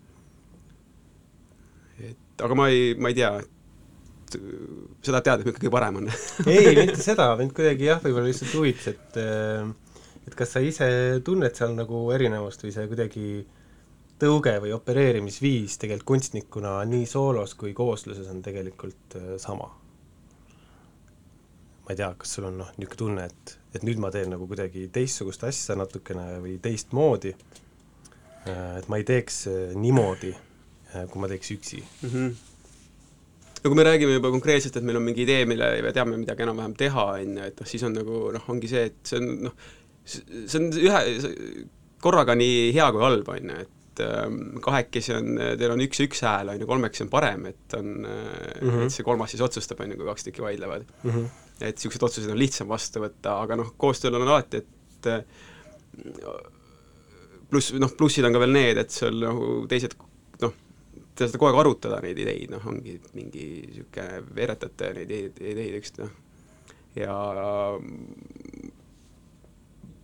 et aga ma ei, ma ei tea, et äh, seda teada, et kõige parem on ei, mitte seda, mind kuidagi jah, võib-olla lihtsalt huvitas, et äh, et kas sa ise tunned seal nagu erinevust või see kuidagi tõuge või opereerimisviis tegelikult kunstnikuna nii soolos kui koosluses on tegelikult äh, sama? Ma ei tea, kas sul on noh, niisugune tunne, et, et nüüd ma teen nagu kuidagi teistsugust asja natukene või teistmoodi, et ma ei teeks äh, niimoodi, kui ma teeks üksi mm. -hmm. no kui me räägime juba konkreetselt, et meil on mingi idee, mille me teame midagi enam-vähem teha, on ju, et noh, siis on nagu noh, ongi see, et see on noh, see on ühe, korraga nii hea kui halb, on ju, et ähm, kahekesi on, teil on üks ja üks hääl, on ju, kolmekesi on parem, et on mm. -hmm. et see kolmas siis otsustab, on ju, kui kaks tükki vaidlevad mm. -hmm. Et niisuguseid otsuseid on lihtsam vastu võtta, aga noh, koostööl on alati, et äh, pluss, noh, plussid on ka veel need, et sul nagu teised noh, te saate kogu aeg arutada neid ideid, noh, ongi mingi niisugune, veeretate neid ideid, üksteist, noh, ja mm,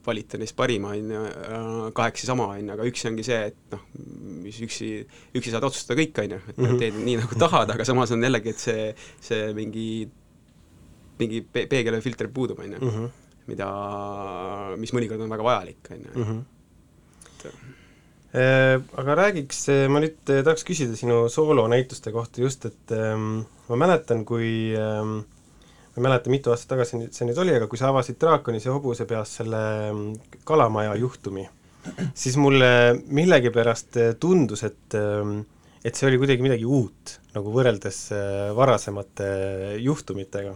valite neist parima, on ju, kahekesi sama, on ju, aga üksi ongi see, et noh, mis üksi, üksi saad otsustada kõik, on ju, et Mhm. teed nii, nagu tahad, aga samas on jällegi, et see, see mingi, mingi pe-, peegel või filter puudub, on ju -hmm. mida, mis mõnikord on väga vajalik, on ju. -hmm. Äh, aga räägiks, ma nüüd äh, tahaks küsida sinu soolonäituste kohta just, et ähm, ma mäletan, kui ähm, ma ei mäleta, mitu aastat tagasi nüüd see nüüd oli, aga kui sa avasid Draakonis ja hobuse peas selle ähm, kalamaja juhtumi, siis mulle millegipärast äh, tundus, et ähm, et see oli kuidagi midagi uut, nagu võrreldes äh, varasemate juhtumitega.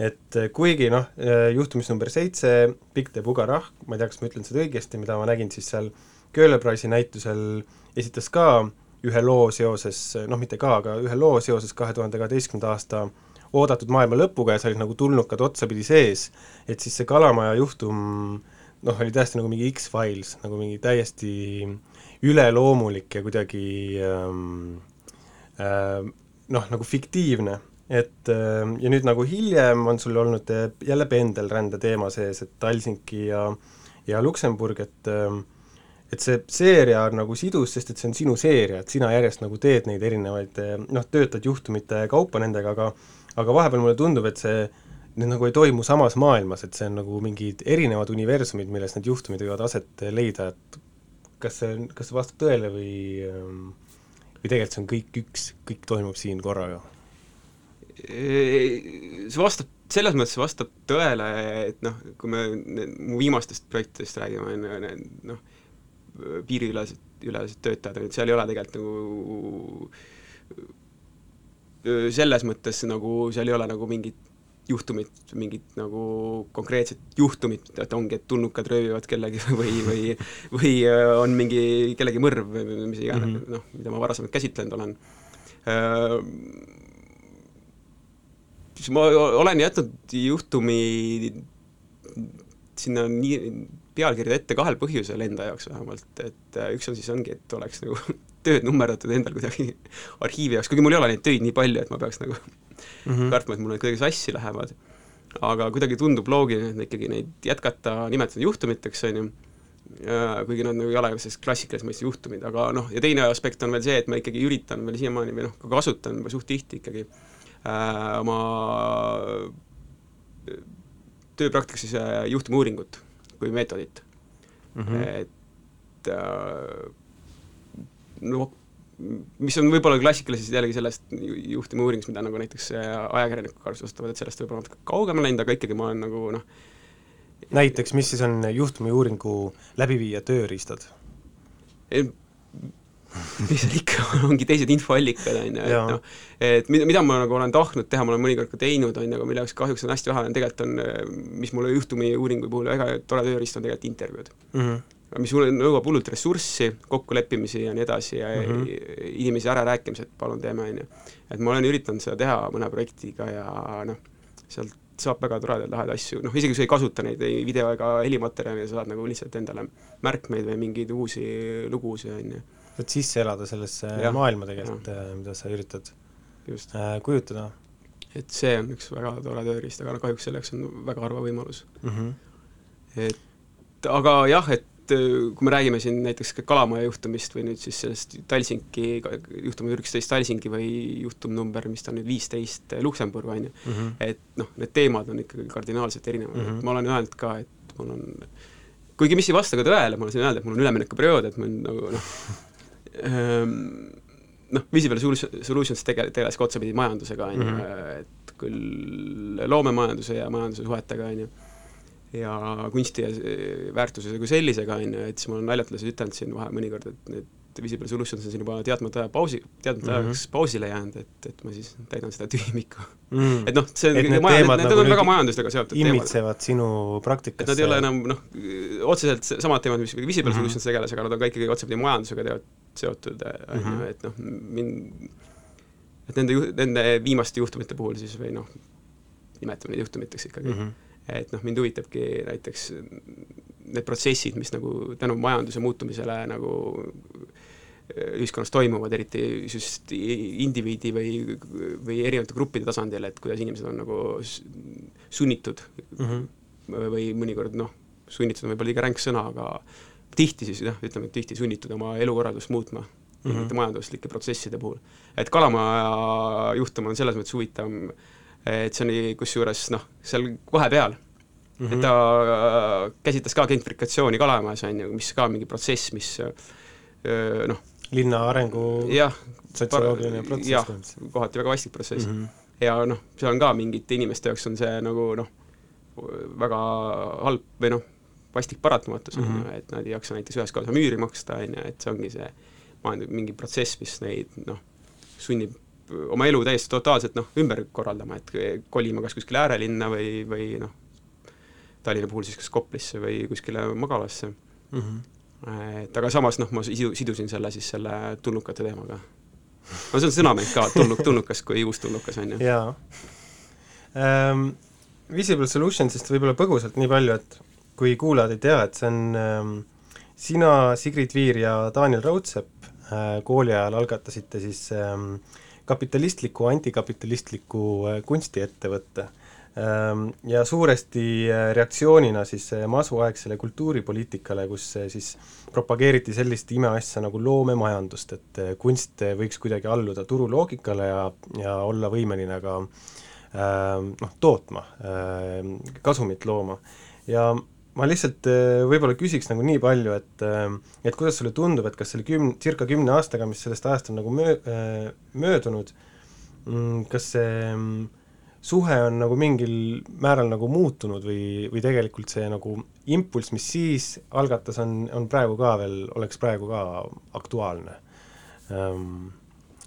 Et äh, kuigi noh, juhtumis number seitse, Pikk teeb ugarahk, ma ei tea, kas ma ütlen seda õigesti, mida ma nägin siis seal Köhlerpreisi näitusel esitas ka ühe loo seoses, noh mitte ka, aga ühe loo seoses kahe tuhande kaheteistkümnenda aasta oodatud maailma lõpuga ja sa olid nagu tulnukad otsapidi sees, et siis see Kalamaja juhtum noh, oli täiesti nagu mingi X-Files, nagu mingi täiesti üleloomulik ja kuidagi ähm, ähm, noh, nagu fiktiivne. Et ähm, ja nüüd nagu hiljem on sul olnud äh, jälle pendelrände teema sees, et Helsingi ja ja Luksemburg, et ähm, et see seeria on nagu sidus, sest et see on sinu seeria, et sina järjest nagu teed neid erinevaid noh, töötad juhtumite kaupa nendega, aga aga vahepeal mulle tundub, et see, need nagu ei toimu samas maailmas, et see on nagu mingid erinevad universumid, milles need juhtumid võivad aset leida, et kas see on, kas see vastab tõele või või tegelikult see on kõik üks, kõik toimub siin korraga? See vastab, selles mõttes vastab tõele, et noh, kui me mu viimastest projektidest räägime, on ju, noh, piiriülesed, ülesed töötajad, et seal ei ole tegelikult nagu selles mõttes nagu seal ei ole nagu mingit juhtumit, mingit nagu konkreetset juhtumit, et ongi, et tulnukad röövivad kellegi või, või või on mingi kellegi mõrv või mis iganes mm -hmm. noh, mida ma varasemalt käsitlenud olen. Siis ma olen jätnud juhtumi sinna nii pealkirjad ette kahel põhjusel enda jaoks vähemalt, et äh, üks on siis ongi, et oleks nagu tööd nummerdatud endal kuidagi arhiivi jaoks, kuigi mul ei ole neid töid nii palju, et ma peaks nagu mm -hmm. kartma, et mul need kuidagi sassi lähevad. aga kuidagi tundub loogiline, et ikkagi neid jätkata, nimetada juhtumiteks, on ju, kuigi nad nagu ei ole sellised klassikalised mõistes juhtumid, aga noh, ja teine aspekt on veel see, et ma ikkagi üritan veel siiamaani või noh, ka kasutan juba suht tihti ikkagi äh, oma tööpraktikas siis äh, juhtumiuuringut kui meetodit mm. -hmm. et äh, no mis on võib-olla klassikaliselt jällegi sellest juhtimuuringust, mida nagu näiteks ajakirjanikud kasutavad, et sellest võib-olla natuke kaugemale läinud, aga ikkagi ma olen nagu noh näiteks, mis siis on juhtumiuuringu läbiviija tööriistad? Mis seal ikka on, ongi teised infoallikad, on ju, et noh, et mida, mida ma nagu olen tahtnud teha, ma olen mõnikord ka teinud, on ju, aga mille jaoks kahjuks on hästi vähe, on tegelikult on, mis mulle juhtumiuuringu puhul väga tore tööriist on tegelikult intervjuud mm. -hmm mis nõuab hullult ressurssi, kokkuleppimisi ja nii edasi ja mm -hmm. inimesi ärarääkimised, palun teeme, on ju. et ma olen üritanud seda teha mõne projektiga ja noh, sealt saab väga toredaid lahedaid asju, noh isegi kui sa ei kasuta neid ei video ega helimaterjali, sa saad nagu lihtsalt endale märkmeid või mingeid uusi lugusid, on ju saad sisse elada sellesse ja. maailma tegelikult, äh, mida sa üritad Just. Äh, kujutada. et see on üks väga tore tööriist, aga kahjuks selleks on väga harva võimalus mm. -hmm. et aga jah, et äh, kui me räägime siin näiteks ka Kalamaja juhtumist või nüüd siis sellest Talsinki, juhtum üksteist Talsingi või juhtum number, mis ta on nüüd viisteist Luksemburg, on ju, mhm. et noh, need teemad on ikkagi kardinaalselt erinevad mm, -hmm. ma olen öelnud ka, et mul on kuigi mis ei vasta ka tõele, ma olen öelda, et mul on üleminekuperiood, et ma nagu noh, noh, Visible Solutions tege-, tegeles ka otsapidi majandusega, on ju, mhm. et küll loomemajanduse ja majanduse suhetega, on ju, ja kunsti ja väärtuse kui sellisega, on ju, et siis ma olen naljatades ütelnud siin vahe mõnikord, et need Visible Solutions on siin juba teadmata aja pausi, teadmata ajaks mm -hmm. pausile jäänud, et, et ma siis täidan seda tühimikku mm. -hmm. et noh, see on need, maja, need, need nagu on väga majandusega seotud imitsevad teemad. sinu praktikasse. et nad ei ole enam noh, otseselt samad teemad, mis Visible mm -hmm. Solutions tegeles, aga nad on ka ikkagi otsapidi majandusega teevad, seotud, on ju, mhm. et noh, mind, et nende nende viimaste juhtumite puhul siis või noh, nimetame neid juhtumiteks ikkagi mm, -hmm. et noh, mind huvitabki näiteks need protsessid, mis nagu tänu majanduse muutumisele nagu ühiskonnas toimuvad, eriti just indiviidi või, või erinevate gruppide tasandil, et kuidas inimesed on nagu sunnitud mm -hmm. või mõnikord noh, sunnitud on võib-olla liiga ränk sõna, aga tihti siis jah, ütleme, et tihti sunnitud oma elukorraldust muutma mm -hmm. majanduslike protsesside puhul. et Kalamaja juhtum on selles mõttes huvitav, et see oli kusjuures noh, seal vahepeal mm, -hmm. et ta äh, käsitles ka gentrifikatsiooni Kalamajas, on ju, mis ka mingi protsess, mis noh, linna arengu jah, sotsioloogiline protsess jah, kohati väga vastik protsess mm. -hmm. ja noh, seal on ka mingite inimeste jaoks on see nagu noh, väga halb või noh, vastik paratamatus Mhm. ju, et nad ei jaksa näiteks ühes kohas müüri maksta, on ju, et see ongi see majand-, mingi protsess, mis neid noh, sunnib oma elu täiesti totaalselt noh, ümber korraldama, et kolima kas kuskile äärelinna või, või noh, Tallinna puhul siis kas Koplisse või kuskile magalasse mm. -hmm. Et aga samas noh, ma sidu, sidusin selle siis selle tulnukate teemaga. no see on sõnamäng ka, tulnuk, tulnukas kui uus tulnukas, on ju. jaa ähm,. Visible Solutionsist võib-olla põgusalt nii palju, et kui kuulajad ei tea, et see on ähm, sina, Sigrid Viir ja Daniel Raudsepp äh, kooli ajal algatasite siis ähm, kapitalistliku, antikapitalistliku äh, kunstiettevõtte ähm, ja suuresti äh, reaktsioonina siis äh, masuaegsele kultuuripoliitikale, kus äh, siis propageeriti sellist imeasja nagu loomemajandust, et kunst võiks kuidagi alluda turuloogikale ja, ja olla võimeline ka äh, noh, tootma äh,, kasumit looma. ja ma lihtsalt võib-olla küsiks nagu nii palju, et et kuidas sulle tundub, et kas selle kümne, circa kümne aastaga, mis sellest ajast on nagu möö- möödunud, kas see mm, suhe on nagu mingil määral nagu muutunud või, või tegelikult see nagu impulss, mis siis algatas, on, on praegu ka veel, oleks praegu ka aktuaalne. Um,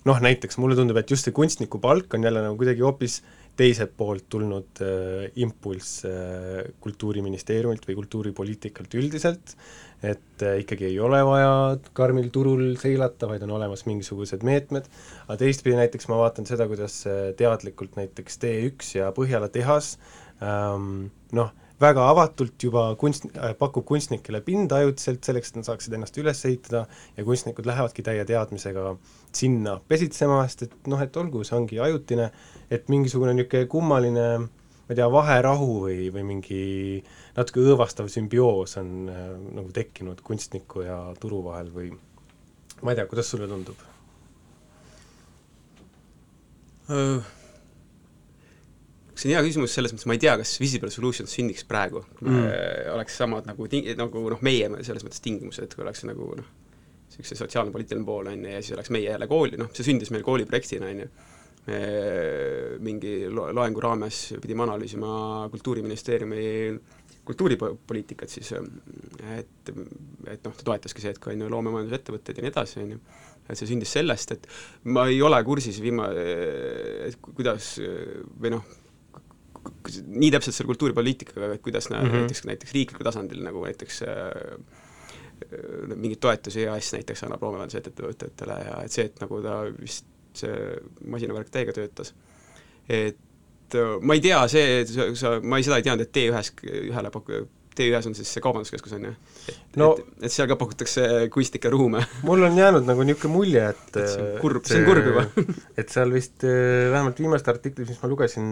noh, näiteks mulle tundub, et just see kunstniku palk on jälle nagu kuidagi hoopis teiselt poolt tulnud äh, impulss äh, Kultuuriministeeriumilt või kultuuripoliitikalt üldiselt, et äh, ikkagi ei ole vaja karmil turul seilata, vaid on olemas mingisugused meetmed, aga teistpidi näiteks ma vaatan seda, kuidas äh, teadlikult näiteks T1 ja Põhjala tehas ähm, noh, väga avatult juba kunst- äh,, pakub kunstnikele pinda ajutiselt selleks, et nad saaksid ennast üles ehitada ja kunstnikud lähevadki täie teadmisega sinna pesitsema, sest et noh, et olgu, see ongi ajutine, et mingisugune niisugune kummaline ma ei tea, vaherahu või, või mingi natuke õõvastav sümbioos on äh, nagu tekkinud kunstniku ja turu vahel või ma ei tea, kuidas sulle tundub? see on hea küsimus selles mõttes, ma ei tea, kas Visible Solutions sünniks praegu Mm. mm., oleks samad nagu nagu noh, meie selles mõttes tingimused, kui oleks nagu noh, niisuguse sotsiaalne-poliitiline pool, on ju, ja siis oleks meie jälle kooli, noh, see sündis meil kooliprojektina, on ju, me mingi lo-, loengu raames pidime analüüsima Kultuuriministeeriumi kultuuripoliitikat siis, et, et noh, ta toetaski see, et kui on ju loomemajandusettevõtted ja nii edasi, on ju, et see sündis sellest, et ma ei ole kursis viima-, et ku- kuidas või noh, nii täpselt selle kultuuripoliitikaga, et kuidas mm -hmm. näiteks, näiteks riiklikul tasandil nagu näiteks äh, äh, mingeid toetusi EAS näiteks annab loomemajandusettevõtetele ja et see, et nagu ta vist see masinavärk täiega töötas. et äh, ma ei tea, see, sa, ma ei, seda ei teadnud, et T1-s ühele paku-, T1-s on siis see kaubanduskeskus, on ju? et No- et, et seal ka pakutakse kunstnikke ruume mul on jäänud nagu niisugune mulje, et Et see on äh, kurb- et see on kurb juba. et seal vist äh, vähemalt viimastes artiklis, mis ma lugesin,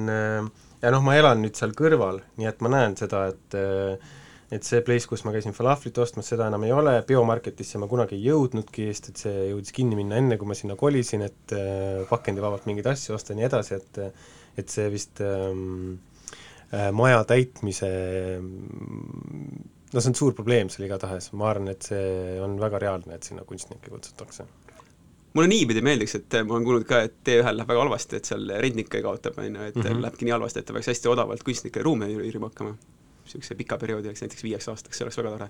ja noh, ma elan nüüd seal kõrval, nii et ma näen seda, et et see place, kus ma käisin falaflit ostmas, seda enam ei ole, biomarketisse ma kunagi ei jõudnudki, sest et see jõudis kinni minna enne, kui ma sinna kolisin, et pakendivabalt mingeid asju osta ja nii edasi, et et see vist ähm, äh, maja täitmise no see on suur probleem seal igatahes, ma arvan, et see on väga reaalne, et sinna kunstnikke kutsutakse. mulle niipidi meeldiks, et ma olen kuulnud ka, et T1-l läheb väga halvasti, et seal rentnik ka kaotab, on ju, et mm. -hmm. lähebki nii halvasti, et ta peaks hästi odavalt kunstnike ruume üürima hakkama. niisuguse pika perioodi jaoks, näiteks viieks aastaks, see oleks väga tore.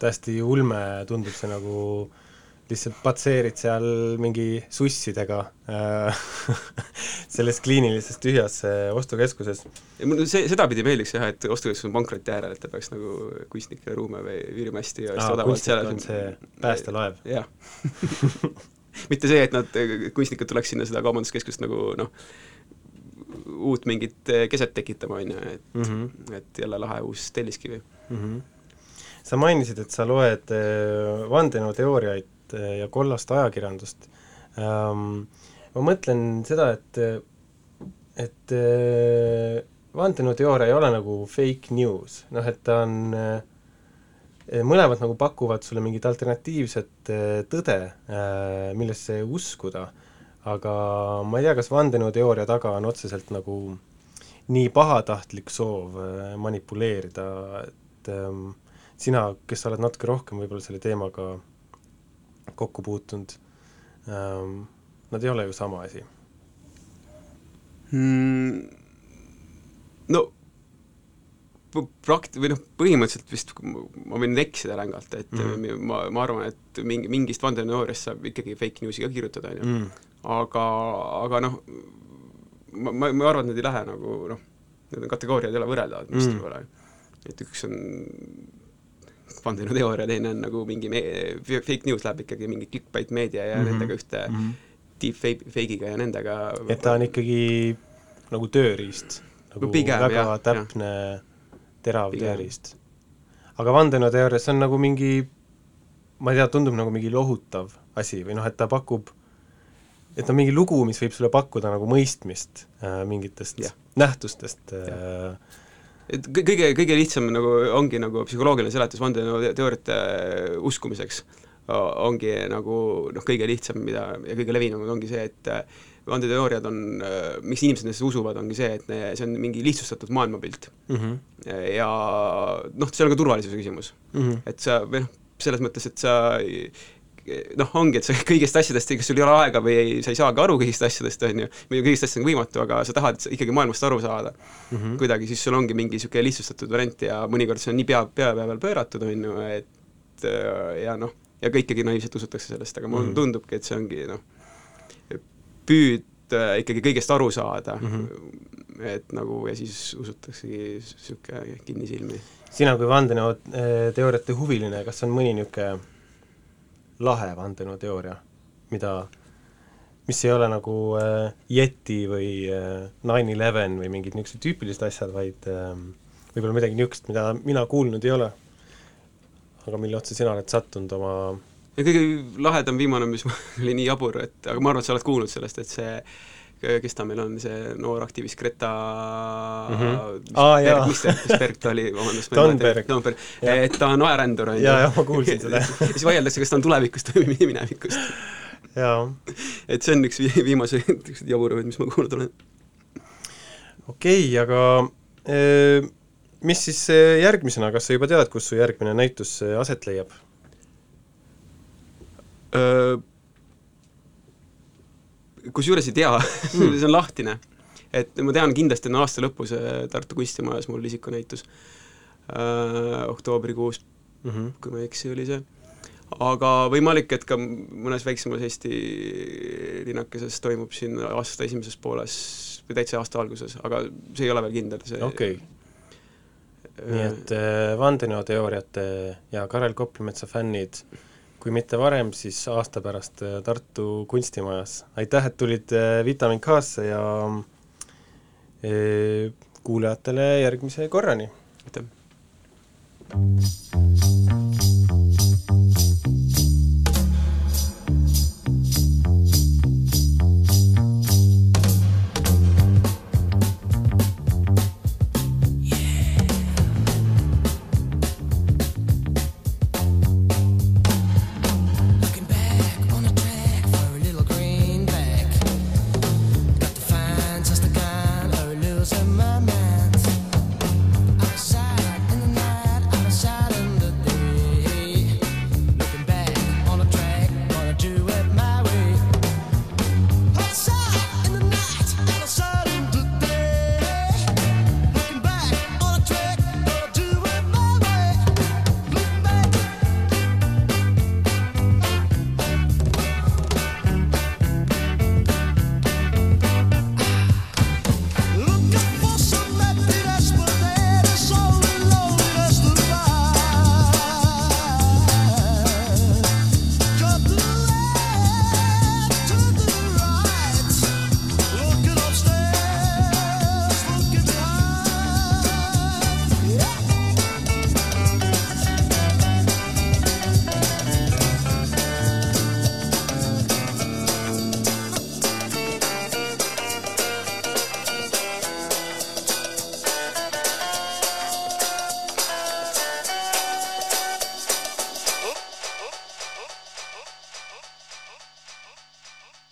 täiesti ulme tundub see nagu lihtsalt patseerid seal mingi sussidega äh, selles kliinilises tühjas äh, ostukeskuses. ja mulle see, sedapidi meeldiks jah, et ostukeskus on pankroti äärel, et ta peaks nagu kunstnikele ruume või üürima hästi ja hästi odavalt kunstnik on see päästelaev. jah mitte see, et nad, kunstnikud tuleks sinna seda kaubanduskeskust nagu noh, uut mingit eh, keset tekitama, on ju, et mm. -hmm. et jälle lahe uus telliskivi. mm. -hmm. sa mainisid, et sa loed äh, vandenõuteooriaid äh, ja kollast ajakirjandust ähm,. ma mõtlen seda, et, et äh, vandenõuteooria ei ole nagu fake news, noh et ta on äh, mõlemad nagu pakuvad sulle mingit alternatiivset tõde, millesse uskuda, aga ma ei tea, kas vandenõuteooria taga on otseselt nagu nii pahatahtlik soov manipuleerida, et ähm, sina, kes sa oled natuke rohkem võib-olla selle teemaga kokku puutunud ähm,, nad ei ole ju sama asi mm,? No prakt-, või noh, põhimõtteliselt vist ma võin eksida rängalt, et mm Mhm. -hmm. ma, ma arvan, et mingi, mingist vandenõuteooriast saab ikkagi fake news'i ka kirjutada, on ju. mm.. aga, aga noh, ma, ma, ma arvan, et need ei lähe nagu noh, need kategooriad ei ole võrreldavad Mm. vist võib-olla. et üks on vandenõuteooria, teine on nagu mingi me-, fake news läheb ikkagi mingi clickbait meedia ja mm. -hmm. nendega ühte mm. -hmm. deepfake, fake'iga ja nendega et ta on ikkagi nagu tööriist, nagu No pigem, väga jah, täpne, terav Pigem. tööriist. aga vandenõuteoorias on nagu mingi ma ei tea, tundub nagu mingi lohutav asi või noh, et ta pakub et on mingi lugu, mis võib sulle pakkuda nagu mõistmist äh, mingitest Jah. nähtustest äh,. Et kõ- kõige, kõige lihtsam nagu ongi nagu psühholoogiline seletus vandenõuteooriate uskumiseks o- ongi nagu noh, kõige lihtsam, mida ja kõige levinum ongi see, et äh, vandeteooriad on, miks inimesed nendesse usuvad, ongi see, et ne, see on mingi lihtsustatud maailmapilt. Mm -hmm. ja noh, see on ka turvalisuse küsimus. Mm -hmm. et sa või noh, selles mõttes, et sa noh, ongi, et sa kõigist asjadest, kas sul ei ole aega või ei, sa ei saagi aru kõigist asjadest, on ju, või kõigist asjadest on võimatu, aga sa tahad ikkagi maailmast aru saada mm -hmm. kuidagi, siis sul ongi mingi niisugune lihtsustatud variant ja mõnikord see on nii pea, pea peal pööratud, on ju, et äh, ja noh, ja ka ikkagi naiivselt usutakse sellest, aga mulle mm. -hmm. tundubki, et see ongi noh, püüd äh, ikkagi kõigest aru saada mm. -hmm. et nagu ja siis usutaksegi niisugune kinnisilmi sina kui vandenõuteooriate huviline, kas on mõni niisugune lahe vandenõuteooria, mida, mis ei ole nagu äh, Yeti või äh, nine eleven või mingid niisugused tüüpilised asjad, vaid äh, võib-olla midagi niisugust, mida mina kuulnud ei ole, aga mille otsa sina oled sattunud oma ja kõige lahedam viimane, mis oli nii jabur, et aga ma arvan, et sa oled kuulnud sellest, et see kes ta meil on, see noor aktivist Greta Mhm. mis Aa, Berg- mis ta, mis Berg ta oli, vabandust. Thunberg. Thunberg, Jah. et ta on aerändur, on ju. Jaa, jah, ma kuulsin seda. siis vaieldakse, kas ta on tulevikust või minevikust. et see on üks vi- viimaseid jaburamaid, mis ma kuulnud olen. okei okay,, aga äh, mis siis äh, järgmisena, kas sa juba tead, kus su järgmine näitus aset leiab? Kusjuures ei tea mm., see on lahtine. et ma tean kindlasti on aasta lõpus äh, Tartu kunstimajas mul isikunäitus äh,, oktoobrikuus, Mm -hmm. kui ma ei eksi, oli see. aga võimalik, et ka mõnes väiksemas Eesti linnakeses toimub siin aasta esimeses pooles või täitsa aasta alguses, aga see ei ole veel kindel, see okei okay., nii et äh, vandenõuteooriate ja Karel Koplimetsa fännid, kui mitte varem, siis aasta pärast äh, Tartu kunstimajas. aitäh, et tulid äh, Vitamin K-sse ja äh, kuulajatele järgmise korrani! aitäh.